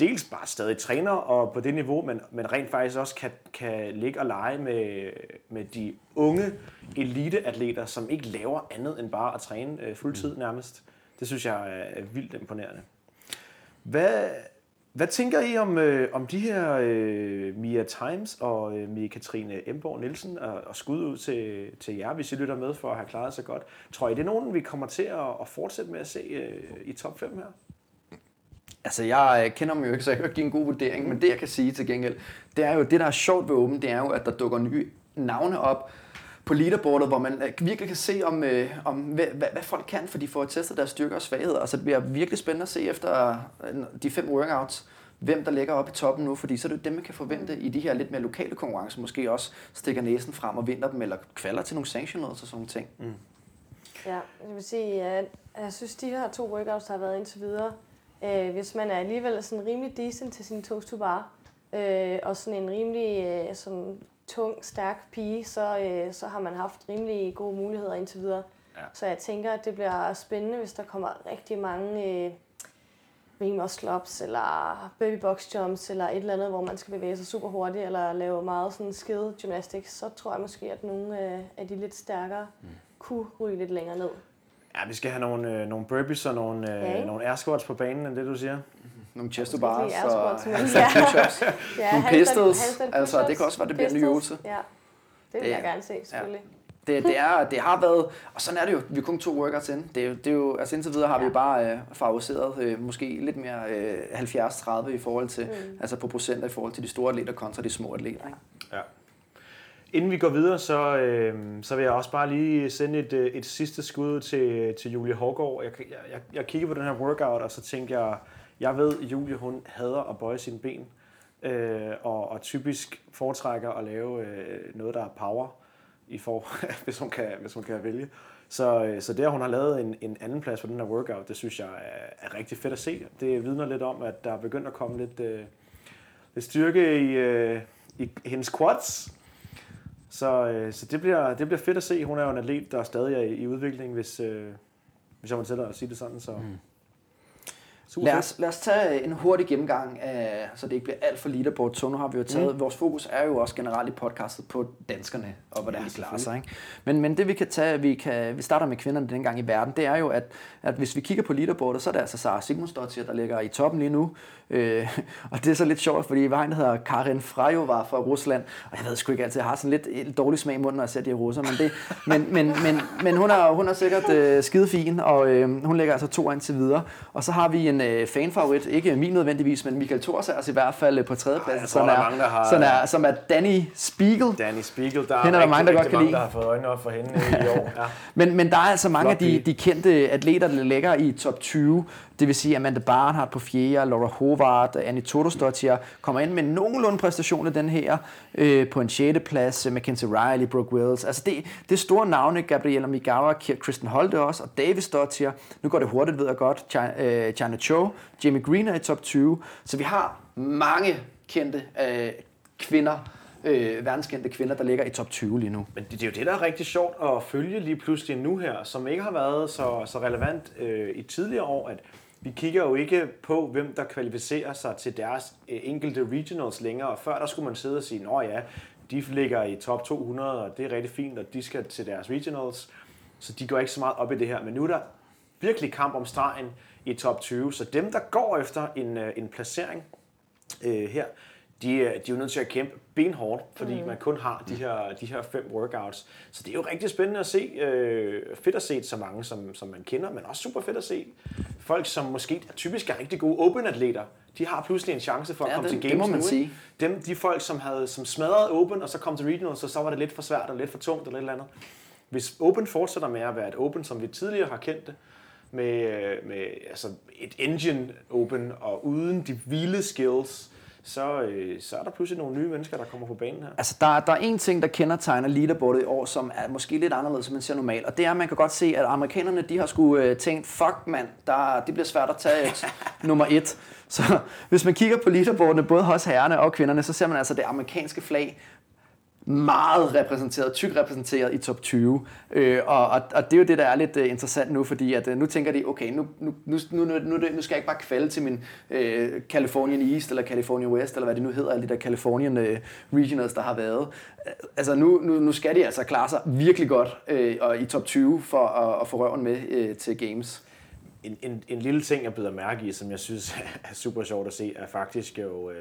dels bare stadig træner og på det niveau, men, men rent faktisk også kan, kan ligge og lege med, med de unge eliteatleter, som ikke laver andet end bare at træne øh, fuldtid nærmest. Det synes jeg er vildt imponerende. Hvad, hvad tænker I om, øh, om de her øh, Mia Times og øh, Mia Katrine Emborg Nielsen og, og skud ud til, til jer, hvis I lytter med for at have klaret sig godt? Tror I, det er nogen, vi kommer til at, at fortsætte med at se øh, i top 5 her? Altså, jeg øh, kender dem jo ikke, så jeg kan ikke give en god vurdering, men det, jeg kan sige til gengæld, det er jo, det der er sjovt ved Åben, det er jo, at der dukker nye navne op på leaderboardet, hvor man øh, virkelig kan se, om, øh, om hvad, hvad, hvad folk kan, for de får testet deres styrker og svagheder. Altså, det bliver virkelig spændende at se efter de fem workouts, hvem der ligger oppe i toppen nu, fordi så er det dem, man kan forvente i de her lidt mere lokale konkurrencer, måske også stikker næsen frem og vinder dem, eller kvalder til nogle sanctioners og sådan nogle ting. Mm. Ja, jeg vil sige, at jeg synes, de her to workouts, der har været indtil videre, øh, hvis man er alligevel sådan rimelig decent til sin toast to bar, øh, og sådan en rimelig øh, sådan tung, stærk pige, så, øh, så har man haft rimelig gode muligheder indtil videre. Ja. Så jeg tænker, at det bliver spændende, hvis der kommer rigtig mange øh, ring muscle ups, eller baby box jumps, eller et eller andet, hvor man skal bevæge sig super hurtigt, eller lave meget sådan skill gymnastics, så tror jeg måske, at nogle øh, af de lidt stærkere mm. kunne ryge lidt længere ned. Ja, vi skal have nogle, øh, nogle burpees og nogle, øh, ja, nogle air squats på banen, end det du siger. Nogle chest to bars og handstand push-ups. ja, nogle pistols. Altså, det kan også være, det bliver en ny øvelse. Ja, det vil jeg gerne se, selvfølgelig. Ja det, det, er, det har været, og sådan er det jo, vi er kun to workouts ind. Det er, det er jo, altså indtil videre har ja. vi bare øh, favoriseret øh, måske lidt mere øh, 70-30 i forhold til, mm. altså på procenter i forhold til de store atleter kontra de små atleter. Ikke? Ja. Inden vi går videre, så, øh, så vil jeg også bare lige sende et, øh, et sidste skud til, til Julie Hårgaard. Jeg, jeg, jeg, jeg kigger på den her workout, og så tænker jeg, jeg ved, at Julie hun hader at bøje sine ben, øh, og, og typisk foretrækker at lave øh, noget, der er power i for, hvis, hun kan, hvis hun kan vælge. Så, øh, så det, at hun har lavet en, en anden plads for den her workout, det synes jeg er, er rigtig fedt at se. Det vidner lidt om, at der er begyndt at komme lidt, øh, lidt styrke i, øh, i hendes quads. Så, øh, så det, bliver, det bliver fedt at se. Hun er jo en atlet, der stadig er i, i udvikling, hvis, øh, hvis jeg må til at sige det sådan. Så. Mm. Super lad, os, lad os tage en hurtig gennemgang, af, så det ikke bliver alt for leaderboard. Så nu har vi jo taget, mm. vores fokus er jo også generelt i podcastet på danskerne og hvordan ja, de klarer sig. Ikke? Men, men det vi kan tage, vi, kan, vi starter med kvinderne dengang i verden, det er jo, at, at hvis vi kigger på leaderboardet, så er det altså Sara Sigmundsdottir, der ligger i toppen lige nu. Øh, og det er så lidt sjovt, fordi vi har en, der hedder Karin Frajova fra Rusland, og jeg ved sgu ikke altid, jeg har sådan lidt, lidt dårlig smag i munden, når jeg ser de russer, men, det, men, men, men, men hun, er, hun er sikkert øh, skide fin, og øh, hun ligger altså to ind til videre. Og så har vi en øh, fanfavorit, ikke min nødvendigvis, men Michael Thors er altså i hvert fald på tredjepladsen, som, er, mange, har, som, er, som er Danny Spiegel. Danny Spiegel, der er, hende er der mange, der godt kan lide. der har fået øjnene op for hende i år. Ja. men, men der er altså mange Flot af de, de kendte atleter, der ligger i top 20. Det vil sige, at Amanda Barnhart på fjerde, Laura Hovart, Annie Todostottir kommer ind med nogenlunde præstation af den her øh, på en 6. plads. Øh, Mackenzie Riley, Brooke Wills. Altså det, det er store navne. Gabriella Migawa, Kristen Holte også, og Davis Dottir. Nu går det hurtigt, ved jeg godt. China, øh, China Cho, Jamie Green er i top 20. Så vi har mange kendte øh, kvinder, øh, verdenskendte kvinder, der ligger i top 20 lige nu. Men det, det er jo det, der er rigtig sjovt at følge lige pludselig nu her, som ikke har været så, så relevant øh, i tidligere år, at vi kigger jo ikke på, hvem der kvalificerer sig til deres øh, enkelte regionals længere. Før der skulle man sidde og sige, at ja, de ligger i top 200, og det er rigtig fint, og de skal til deres regionals. Så de går ikke så meget op i det her. Men nu er der virkelig kamp om stregen i top 20. Så dem, der går efter en, øh, en placering øh, her, de, de er jo nødt til at kæmpe benhårdt, fordi mm. man kun har de her, de her fem workouts. Så det er jo rigtig spændende at se. Øh, fedt at se så mange, som, som man kender, men også super fedt at se folk, som måske typisk er rigtig gode open-atleter. De har pludselig en chance for at ja, komme det, til games det må man nu. Sige. Dem, de folk, som havde som smadret open, og så kom til regionals, så, så var det lidt for svært og lidt for tungt eller lidt andet. Hvis open fortsætter med at være et open, som vi tidligere har kendt det, med, med altså et engine open og uden de vilde skills, så, øh, så er der pludselig nogle nye mennesker, der kommer på banen her. Altså, der, der er en ting, der kendetegner leaderboardet i år, som er måske lidt anderledes, som man ser normalt. Og det er, at man kan godt se, at amerikanerne, de har sgu øh, tænkt, fuck mand, der, det bliver svært at tage et, nummer et. Så hvis man kigger på leaderboardene, både hos herrerne og kvinderne, så ser man altså det amerikanske flag meget repræsenteret, tyk repræsenteret i top 20. Øh, og, og, og det er jo det, der er lidt uh, interessant nu, fordi at, uh, nu tænker de, okay, nu, nu, nu, nu, nu, nu skal jeg ikke bare kvalde til min uh, Californian East eller California West, eller hvad det nu hedder, alle de der Californian uh, regionals, der har været. Uh, altså nu, nu, nu skal de altså klare sig virkelig godt uh, og i top 20 for at, at få røven med uh, til games. En, en, en lille ting, jeg byder mærke i, som jeg synes er super sjovt at se, er faktisk jo øh,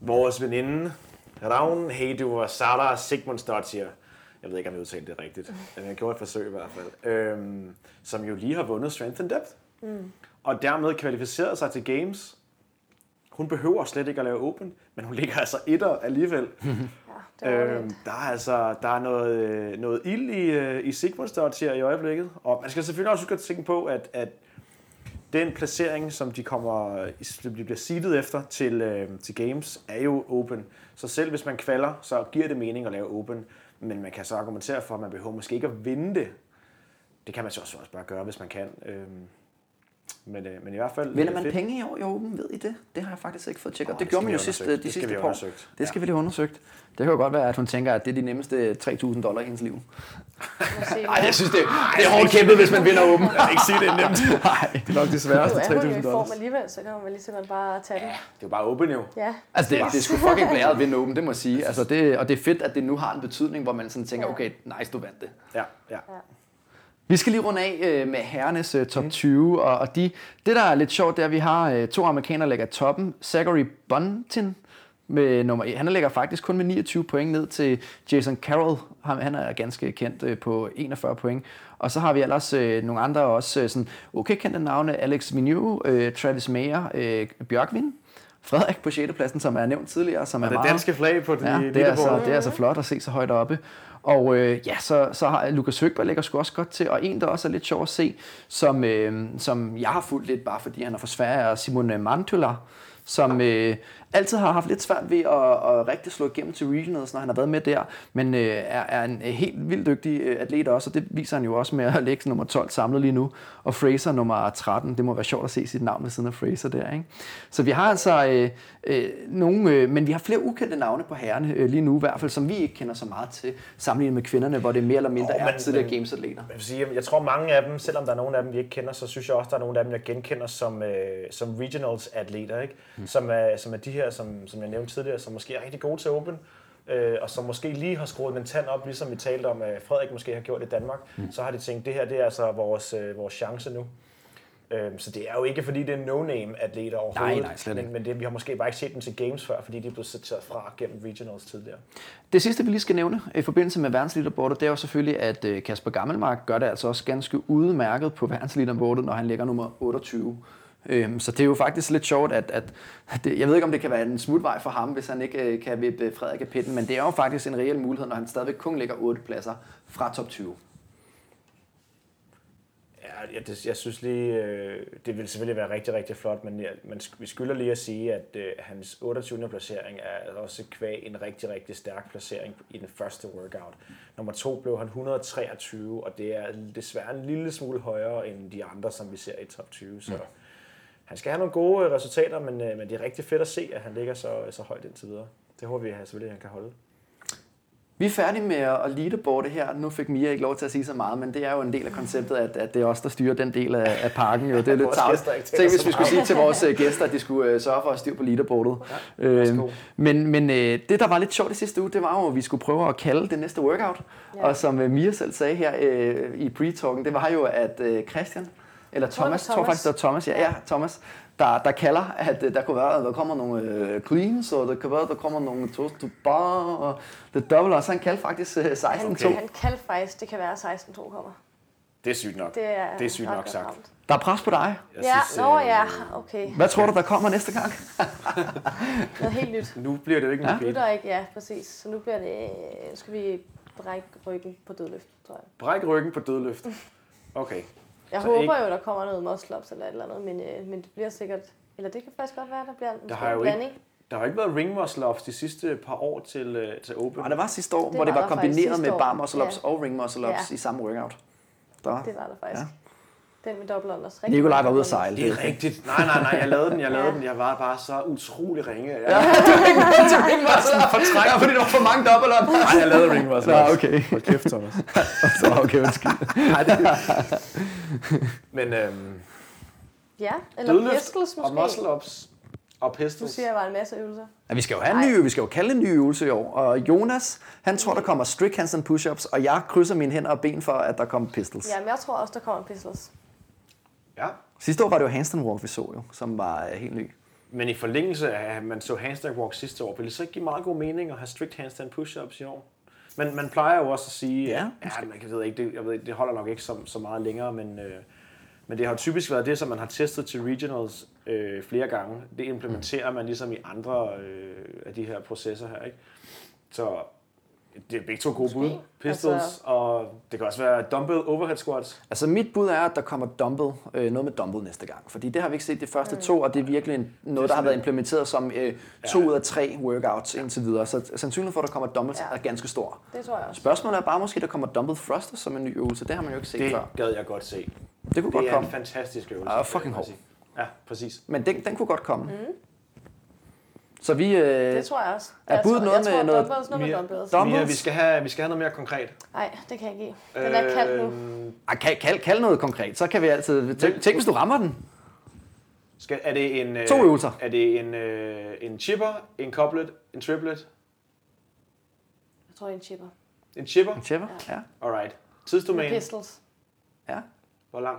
vores veninde, Ravn Heidu og Sara Sigmundsdottir. Jeg ved ikke, om jeg udtalte det rigtigt, men jeg gjorde et forsøg i hvert fald. Øhm, som jo lige har vundet Strength and Depth. Mm. Og dermed kvalificeret sig til Games. Hun behøver slet ikke at lave Open, men hun ligger altså etter alligevel. Ja, det Øhm, der er altså der er noget, øh, noget ild i, øh, i Sigmundsdottir i øjeblikket. Og man skal selvfølgelig også huske at tænke på, at, at den placering, som de kommer, øh, de bliver seedet efter til, øh, til Games, er jo open. Så selv hvis man kvalder, så giver det mening at lave open. Men man kan så argumentere for, at man behøver måske ikke at vinde det. Det kan man så også bare gøre, hvis man kan. Øh, men, øh, men i hvert fald... Vinder øh, man fedt. penge i år i Open, ved I det? Det har jeg faktisk ikke fået tjekket. Oh, det det gjorde man jo have sidst, undersøgt. de Det skal sidste par år. Det skal vi lige undersøgt. Det kan jo godt være, at hun tænker, at det er de nemmeste 3.000 dollar i hendes liv. Nej, jeg synes, det, det er hårdt kæmpet, hvis man vinder Open. Jeg kan ikke sige, det er nemt. Nej, det er nok det Nu sværeste er hun jo 3.000 i dollars. form alligevel, så kan man lige så godt bare tage den. Det er jo bare open jo. Ja, Altså, det, det er sgu fucking blæret at vinde Open, det må jeg sige. Altså, det, og det er fedt, at det nu har en betydning, hvor man sådan tænker, okay, nice, du vandt det. Ja, ja. Vi skal lige runde af øh, med herrenes øh, top 20, og, og de, det der er lidt sjovt, det er, at vi har øh, to amerikanere, der ligger toppen. Zachary Buntin med nummer 1. Han ligger faktisk kun med 29 point ned til Jason Carroll. Han, han er ganske kendt øh, på 41 point. Og så har vi ellers øh, nogle andre også øh, sådan okay kendte navne. Alex Mignot, øh, Travis Mayer, øh, Bjørkvin, Frederik på 6. pladsen, som er nævnt tidligere. Som Og er det meget, danske flag på den Ja, det er, altså, det er altså flot at se så højt oppe. Og øh, ja, så, så har Lukas Høgberg lægger sgu også godt til, og en, der også er lidt sjov at se, som, øh, som jeg har fulgt lidt, bare fordi han er fra Sverige, er Simon Mantula, som øh, altid har haft lidt svært ved at, at rigtig slå igennem til regionals, når han har været med der, men øh, er, er en helt vildt dygtig øh, atlet også, og det viser han jo også med at lægge nummer 12 samlet lige nu, og Fraser nummer 13, det må være sjovt at se sit navn ved siden af Fraser der, ikke? Så vi har altså øh, øh, nogle, øh, men vi har flere ukendte navne på herrerne øh, lige nu i hvert fald, som vi ikke kender så meget til, sammenlignet med kvinderne, hvor det mere eller mindre oh, er men- tidligere men- gamesatleter. Jeg, vil sige, jeg tror mange af dem, selvom der er nogle af dem, vi ikke kender, så synes jeg også, der er nogle af dem, jeg genkender som, øh, som regionals atleter, ikke? Mm. Som, er, som er de her, som, som jeg nævnte tidligere, som måske er rigtig gode til Open, øh, og som måske lige har skruet en tand op, ligesom vi talte om, at Frederik måske har gjort i Danmark, mm. så har de tænkt, det her det er altså vores, øh, vores chance nu. Øhm, så det er jo ikke, fordi det er no-name atleter overhovedet, nej, slet ikke. men, men det, vi har måske bare ikke set dem til games før, fordi de er blevet sorteret fra gennem regionals tidligere. Det sidste, vi lige skal nævne i forbindelse med verdensleaderboardet, det er jo selvfølgelig, at øh, Kasper Gammelmark gør det altså også ganske udmærket på verdensleaderboardet, når han ligger nummer 28. Øhm, Så det er jo faktisk lidt sjovt, at, at det, jeg ved ikke, om det kan være en smutvej for ham, hvis han ikke øh, kan vippe Frederik af pitten, men det er jo faktisk en reel mulighed, når han stadigvæk kun ligger 8 pladser fra top 20. Ja, jeg, det, jeg synes lige, øh, det vil selvfølgelig være rigtig, rigtig flot, men, men sk- vi skylder lige at sige, at øh, hans 28. placering er også kvæg en rigtig, rigtig stærk placering i den første workout. Nummer to blev han 123, og det er desværre en lille smule højere end de andre, som vi ser i top 20. Så han skal have nogle gode øh, resultater, men, øh, men det er rigtig fedt at se, at han ligger så, så højt indtil videre. Det håber vi at selvfølgelig, at han kan holde. Vi er færdige med at leaderboarde her. Nu fik Mia ikke lov til at sige så meget, men det er jo en del af konceptet, at, at det er os, der styrer den del af, af parken. Jo. Det er lidt tavligt. Tænk, hvis vi skulle sige til vores øh, gæster, at de skulle øh, sørge for at styre på leaderboardet. Ja, værsgo. men men øh, det, der var lidt sjovt i sidste uge, det var jo, at vi skulle prøve at kalde det næste workout. Ja. Ja. Og som øh, Mia selv sagde her øh, i pre-talken, det var jo, at øh, Christian, eller Thomas, var tror Thomas. faktisk, det var Thomas, ja, ja Thomas, der, der kalder, at øh, der kunne være, at der kommer nogle øh, cleans, og der kan være, at der kommer nogle toast to bar, og det double, og så han kaldte faktisk øh, 16-2. Han, Okay. han kan faktisk, det kan være 16-2 kommer. Det er sygt nok. Det er, det er sygt nok godt sagt. ramt. Der er pres på dig. Jeg Ja, synes, nå øh, ja, okay. Hvad tror du, der kommer næste gang? Noget helt nyt. Nu bliver det jo ikke en Ja. Nu er repeat. der ikke, ja, præcis. Så nu bliver det, nu skal vi brække ryggen på dødløft, tror jeg. Bræk ryggen på dødløft. Okay. Jeg Så håber ikke- jo, der kommer noget muscle ups eller et eller andet, men, øh, men det bliver sikkert, eller det kan faktisk godt være, der bliver en Der stor har jo blanding. ikke, Der har ikke været ring muscle ups de sidste par år til, øh, til Open. Og der var sidste år, Det hvor det var var der faktisk kombineret med bar muscle ups Ja. og ring muscle ups Ja. i samme workout. Der. Det var der faktisk. Ja. Ja. Den med dobbelt unders. Rigtig Nikolaj var ude at sejle. Det er rigtigt. Nej, nej, nej, jeg lavede den, jeg lavede den. Jeg var bare så utrolig ringe. Jeg, Ja, ring muscle ups. Ja, fordi der var for mange double ups. Nej, jeg lavede ring Nå, ups. okay. Hold kæft, Thomas. Så okay, undskyld. Men øhm, Ja, eller dødløft pistols og måske. muscle ups og Du pistols. siger, at jeg var en masse øvelser. Ja, vi skal jo have en ny, vi skal jo kalde en ny øvelse i år. Og Jonas, han tror, der kommer strict handstand push-ups, og jeg krydser mine hænder og ben for, at der kommer pistols. Jamen, jeg tror også, der kommer pistols. Ja. Sidste år var det jo handstand walk, vi så jo, som var øh, helt ny. Men i forlængelse af, at man så handstand walk sidste år, ville det så ikke give meget god mening at have strict handstand push-ups i år? Men man plejer jo også at sige, Ja, ja, man kan, ved ikke, det, jeg ved, ikke, det holder nok ikke så, så meget længere, men, øh, men det har typisk været det, som man har testet til regionals øh, flere gange. Det implementerer man ligesom i andre øh, af de her processer her, ikke? Så det er begge to gode bud. Pistols, Altså- og det kan også være dumbbell overhead squats. Altså mit bud er, at der kommer dumbbell, øh, noget med dumbbell næste gang. Fordi det har vi ikke set de første to, og det er virkelig en, noget, der har været implementeret som øh, to Ja. ud af tre workouts indtil videre. Så sandsynligheden for, at der kommer dumbbells Ja. er ganske stor. Det tror jeg også. Spørgsmålet er bare måske, der kommer dumbbell thrusters som en ny øvelse. Det har man jo ikke set Det før. gad jeg godt se. Det kunne godt Det er en komme. fantastisk øvelse. Ah, fucking hård. Ja, præcis. Men den, den kunne godt komme. Så vi... Øh, Det tror jeg også. er budet noget jeg med tror, noget- Dumbbells, noget med dumbbells. Dum- Mia, vi skal have, vi skal have noget mere konkret. Nej, det kan jeg ikke give. Den er kald nu. Øhm, ej, kald, kald, kald noget konkret, så kan vi altid... Tænk, tænk hvis du rammer den. Skal, er det en, øh, To øvelser. Er det en, øh, en chipper, en couplet, en triplet? Jeg tror, det er en chipper. En chipper? En chipper? Ja. Alright. Med Tidsdomæne? pistols. ja. Hvor lang?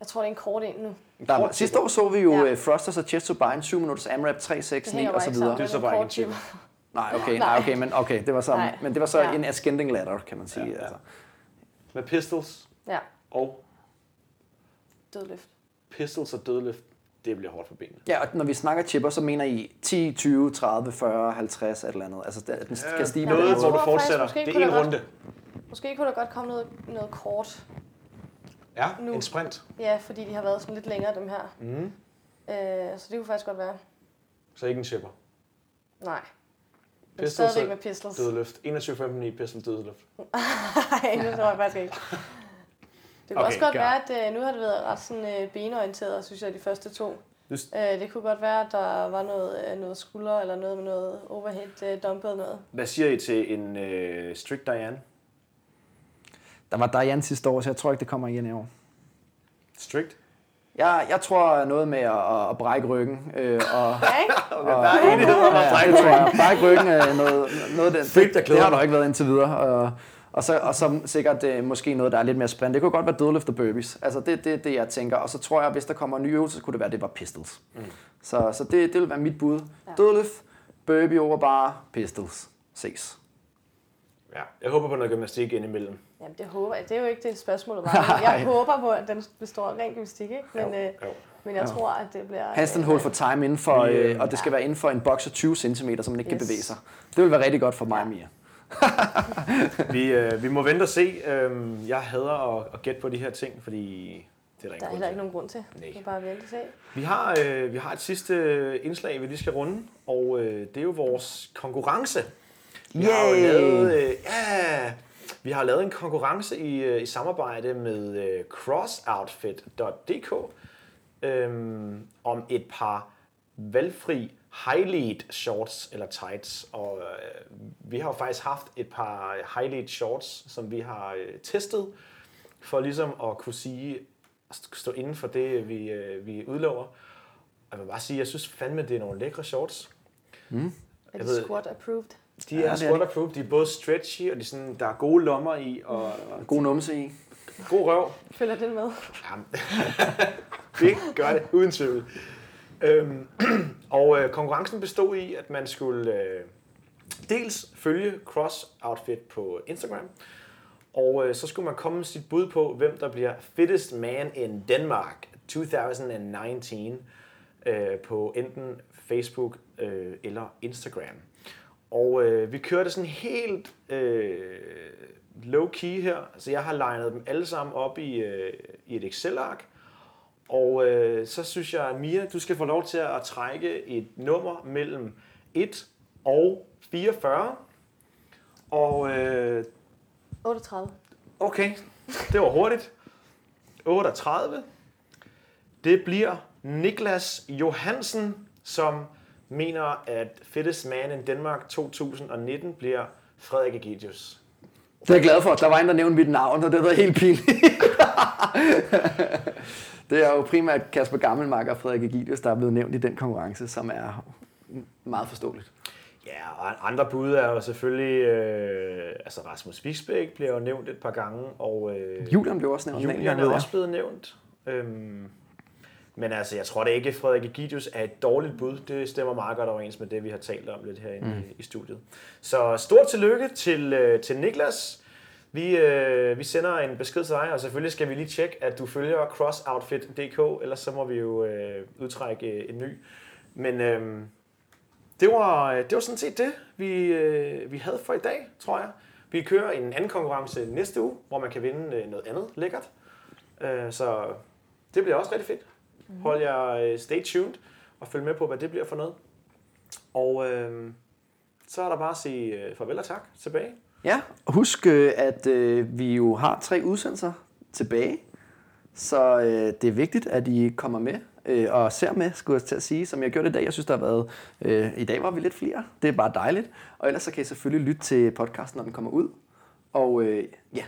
Jeg tror, det er en kort en nu. Der, kort sidste år så vi jo Ja. ja. Thrusters og chest to bind, 7 minutters AMRAP, 3, 6, Det 9 hænger og så videre. Det er så bare en chipper. Nej, okay, Nej. okay, men okay, det var så, Nej. men det var så Ja. en ascending ladder, kan man sige. Ja, ja. Altså. Med pistols Ja, og dødløft. pistols og dødløft. Det bliver hårdt for benene. Ja, og når vi snakker chipper, så mener I 10, 20, 30, 40, 50, et eller andet. Altså, det, den skal stige Ja, på Noget, hvor du fortsætter. Det er en runde. Måske kunne der godt komme noget, noget kort. Ja, Nu. en sprint. Ja, fordi de har været sådan lidt længere, dem her. Mm. Øh, så det kunne faktisk godt være. Så ikke en chipper. Nej. Men Pistols stadigvæk med pistols. Dødløft. 21.15 i pistol dødløft. Nej, det tror jeg faktisk ikke. Det kunne Okay, også godt gør. være, at øh, nu har det været ret sådan, øh, benorienteret, synes jeg, de første to. Just- Øh, det kunne godt være, at der var noget, noget skulder, eller noget med noget overhead dumbbell noget. Hvad siger I til en øh, strict Diane? Der var Diane sidste år, så jeg tror ikke, det kommer igen i år. Strict? Jeg, jeg tror noget med at, at brække ryggen. Øh, og, Ja, ikke? Okay, der er enighed om at ja, brække det tror jeg. Brække ryggen er noget, noget den. Fedt, det, det har der ikke været indtil videre. Og, og, så, og så sikkert øh, måske noget, der er lidt mere sprint. Det kunne godt være dødløft og burpees. Altså det er det, det, jeg tænker. Og så tror jeg, hvis der kommer en ny øvelse, så kunne det være, at det var pistols. Mm. Så, så det, det vil være mit bud. Ja. Dødløft, burpee over bare, pistols. Ses. Ja, jeg håber på noget gymnastik indimellem. Jamen, det håber jeg. Det er jo ikke det spørgsmål, bare. Jeg håber på, at den består af ren gymnastik, ikke? Men, øh, Jo. men jeg tror, at det bliver... Handstand øh, hold for time inden for, øh, øh, og det skal være inden for en boks af 20 cm, så man ikke kan Yes. bevæge sig. Det vil være rigtig godt for mig og Mia. Vi, øh, vi må vente og se. Øhm, jeg hader at, at gætte på de her ting, fordi det er der Der er ingen grund heller til. ikke nogen grund til. Nej. Det er bare vente og se. Vi har, øh, vi har et sidste indslag, vi lige skal runde, og øh, det er jo vores konkurrence. Vi har jo Yay! lavet, øh, ja, vi har lavet en konkurrence i, øh, i samarbejde med øh, crossoutfit.dk øhm, om et par valgfri high-lead shorts eller tights. Og øh, vi har jo faktisk haft et par high-lead shorts, som vi har øh, testet, for ligesom at kunne sige, at stå inden for det, vi, øh, vi udlover. Og jeg vil bare sige, jeg synes fandme, det er nogle lækre shorts. Er Jeg det ved- squat approved? De Ja, er det er squat de. er både stretchy, og de er sådan, der er gode lommer i, og, og God numse i. god røv. Følger den med? Jamen, vi gør det uden tvivl. Øhm, og øh, konkurrencen bestod i, at man skulle øh, dels følge Cross Outfit på Instagram, og øh, så skulle man komme med sit bud på, hvem der bliver fittest man in Denmark 2019 øh, på enten Facebook øh, eller Instagram. Og øh, vi kørte sådan helt øh, low-key her. Altså jeg har legnet dem alle sammen op i, øh, i et Excel-ark. Og øh, så synes jeg, Mia, du skal få lov til at trække et nummer mellem 1 og 44. Og øh, 38. okay, det var hurtigt. 38. Det bliver Niklas Johansen, som mener, at Fittest Man in Denmark 2019 bliver Frederik Egidius. Det er jeg glad for. Der var en, der nævnte mit navn, og det var helt pinligt. det er jo primært Kasper Gammelmark og Frederik Egidius, der er blevet nævnt i den konkurrence, som er meget forståeligt. Ja, og andre bud er jo selvfølgelig, øh, altså Rasmus Vigsbæk bliver jo nævnt et par gange, og øh, Julian blev også nævnt. Julian er også blevet nævnt. Øhm, men altså, jeg tror da ikke, at Frederik Egidius er et dårligt bud. Det stemmer meget godt overens med det, vi har talt om lidt herinde mm. i, studiet. Så stort tillykke til, øh, til Niklas. Vi, øh, vi sender en besked til dig, og selvfølgelig skal vi lige tjekke, at du følger crossoutfit.dk, ellers så må vi jo øh, udtrække øh, en ny. Men øh, det, var, det var sådan set det, vi, øh, vi havde for i dag, tror jeg. Vi kører en anden konkurrence næste uge, hvor man kan vinde øh, noget andet lækkert. Øh, så det bliver også rigtig fedt. Hold jer øh, stay tuned og følg med på, hvad det bliver for noget. Og øh, så er der bare at sige øh, farvel og tak tilbage. Ja, og husk, øh, at øh, vi jo har tre udsendelser tilbage, så øh, det er vigtigt, at I kommer med øh, og ser med, skulle jeg til at sige, som jeg gjorde i dag. Jeg synes, der har været... Øh, I dag var vi lidt flere. Det er bare dejligt. Og ellers så kan I selvfølgelig lytte til podcasten, når den kommer ud. Og øh, ja,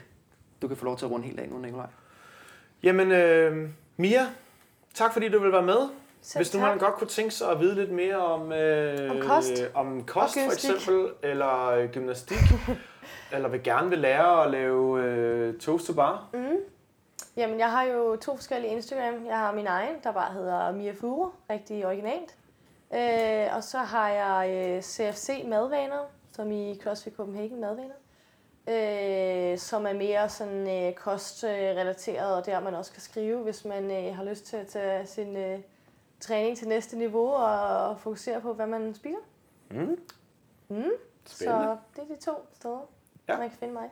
du kan få lov til at runde helt af nu, Nikolaj. Jamen, øh, Mia, tak fordi du vil være med. Selv Hvis nu man godt kunne tænke sig at vide lidt mere om, øh, Om kost. om kost for eksempel, eller øh, gymnastik, eller vil gerne vil lære at lave øh, toast to bar, Jamen, jeg har jo to forskellige Instagram. Jeg har min egen, der bare hedder Mia Furo, rigtig originalt. Øh, og så har jeg øh, CFC Madvaner, som i CrossFit Copenhagen Madvaner. Øh, som er mere sådan øh, kostrelateret, og der man også kan skrive, hvis man øh, har lyst til at tage sin øh, træning til næste niveau og fokusere på, hvad man spiser. Mm. Mm. Så det er de to steder, Ja. man kan finde mig.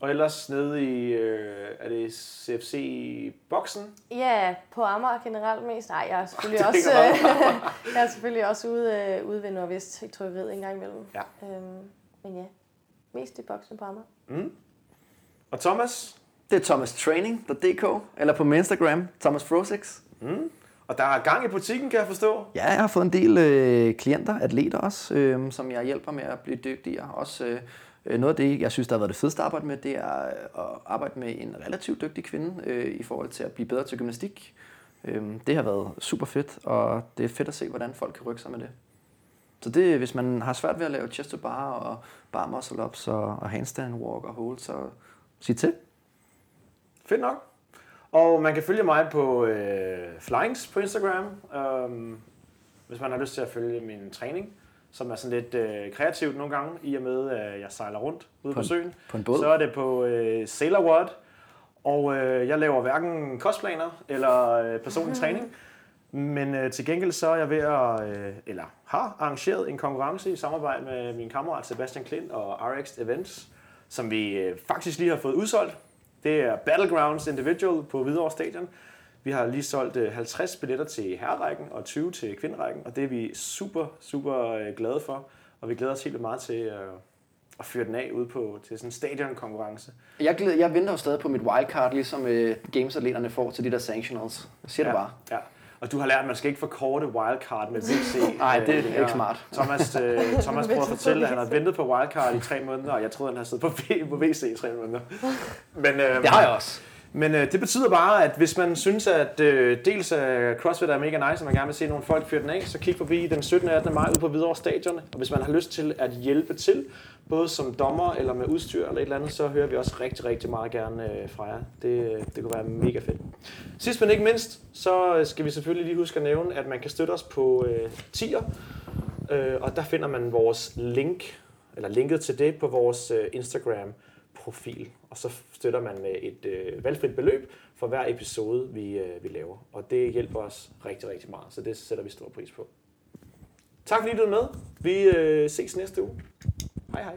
og ellers nede i, øh, er det CFC-boksen? Ja, på Amager generelt mest. Nej, jeg er selvfølgelig også, ligger jeg er selvfølgelig også ude, øh, ude ved Nordvest i trykkeriet en gang imellem. Ja. Øhm, men ja, mest i boksen på Amager. Mm. Og Thomas? Det er thomastraining.dk, eller på min Instagram, Thomas Frosix. Mm. Og der er gang i butikken, kan jeg forstå. Ja, jeg har fået en del øh, klienter, atleter også, øh, som jeg hjælper med at blive dygtigere. Også øh, noget af det, jeg synes, der har været det fedeste at arbejde med, det er øh, at arbejde med en relativt dygtig kvinde øh, i forhold til at blive bedre til gymnastik. Øh, det har været super fedt, og det er fedt at se, hvordan folk kan rykke sig med det. Så det, hvis man har svært ved at lave chest to bar og bar muscle ups og, og handstand walk og hold, så sig til. Fedt nok. Og man kan følge mig på øh, Flyings på Instagram, øhm, hvis man har lyst til at følge min træning, som er sådan lidt øh, kreativt nogle gange, i og med, at jeg sejler rundt ude på, På en- søen. På en båd. Så er det på øh, Sailor World, og øh, jeg laver hverken kostplaner eller øh, personlig træning. Men øh, til gengæld så er jeg ved at, øh, eller har arrangeret en konkurrence i samarbejde med min kammerat Sebastian Klint og RX Events, som vi øh, faktisk lige har fået udsolgt. Det er Battlegrounds Individual på Hvidovre Stadion. Vi har lige solgt øh, 50 billetter til herrerækken og 20 til kvinderækken, og det er vi super, super øh, glade for. Og vi glæder os helt meget til øh, at fyre den af ude på til sådan en stadionkonkurrence. Jeg, glæder, jeg venter jo stadig på mit wildcard, ligesom øh, gamesatleterne får til de der sanctionals. Jeg siger det bare. Ja. Og du har lært, at man skal ikke forkorte wildcard med VC. Nej, det er Øh, ikke smart. Thomas, øh, Thomas prøvede at fortælle, at han har ventet på wildcard i tre måneder, og jeg troede, han havde siddet på, V- på VC i tre måneder. Men, øh, Det har jeg også. Men øh, det betyder bare, at hvis man synes, at øh, dels at CrossFit er mega nice, og man gerne vil se nogle folk fyre den af, så kig forbi den 17. og 18. maj ude på Hvidovre Stadion. Og hvis man har lyst til at hjælpe til, både som dommer eller med udstyr eller et eller andet, så hører vi også rigtig, rigtig meget gerne øh, fra jer. Det, øh, det kunne være mega fedt. Sidst men ikke mindst, så øh, skal vi selvfølgelig lige huske at nævne, at man kan støtte os på øh, tier. Øh, og der finder man vores link, eller linket til det på vores øh, Instagram profil, og så støtter man med et øh, valgfrit beløb for hver episode, vi, øh, vi laver. Og det hjælper os rigtig, rigtig meget, så det sætter vi stor pris på. Tak fordi du er med. Vi øh, ses næste uge. Hej hej.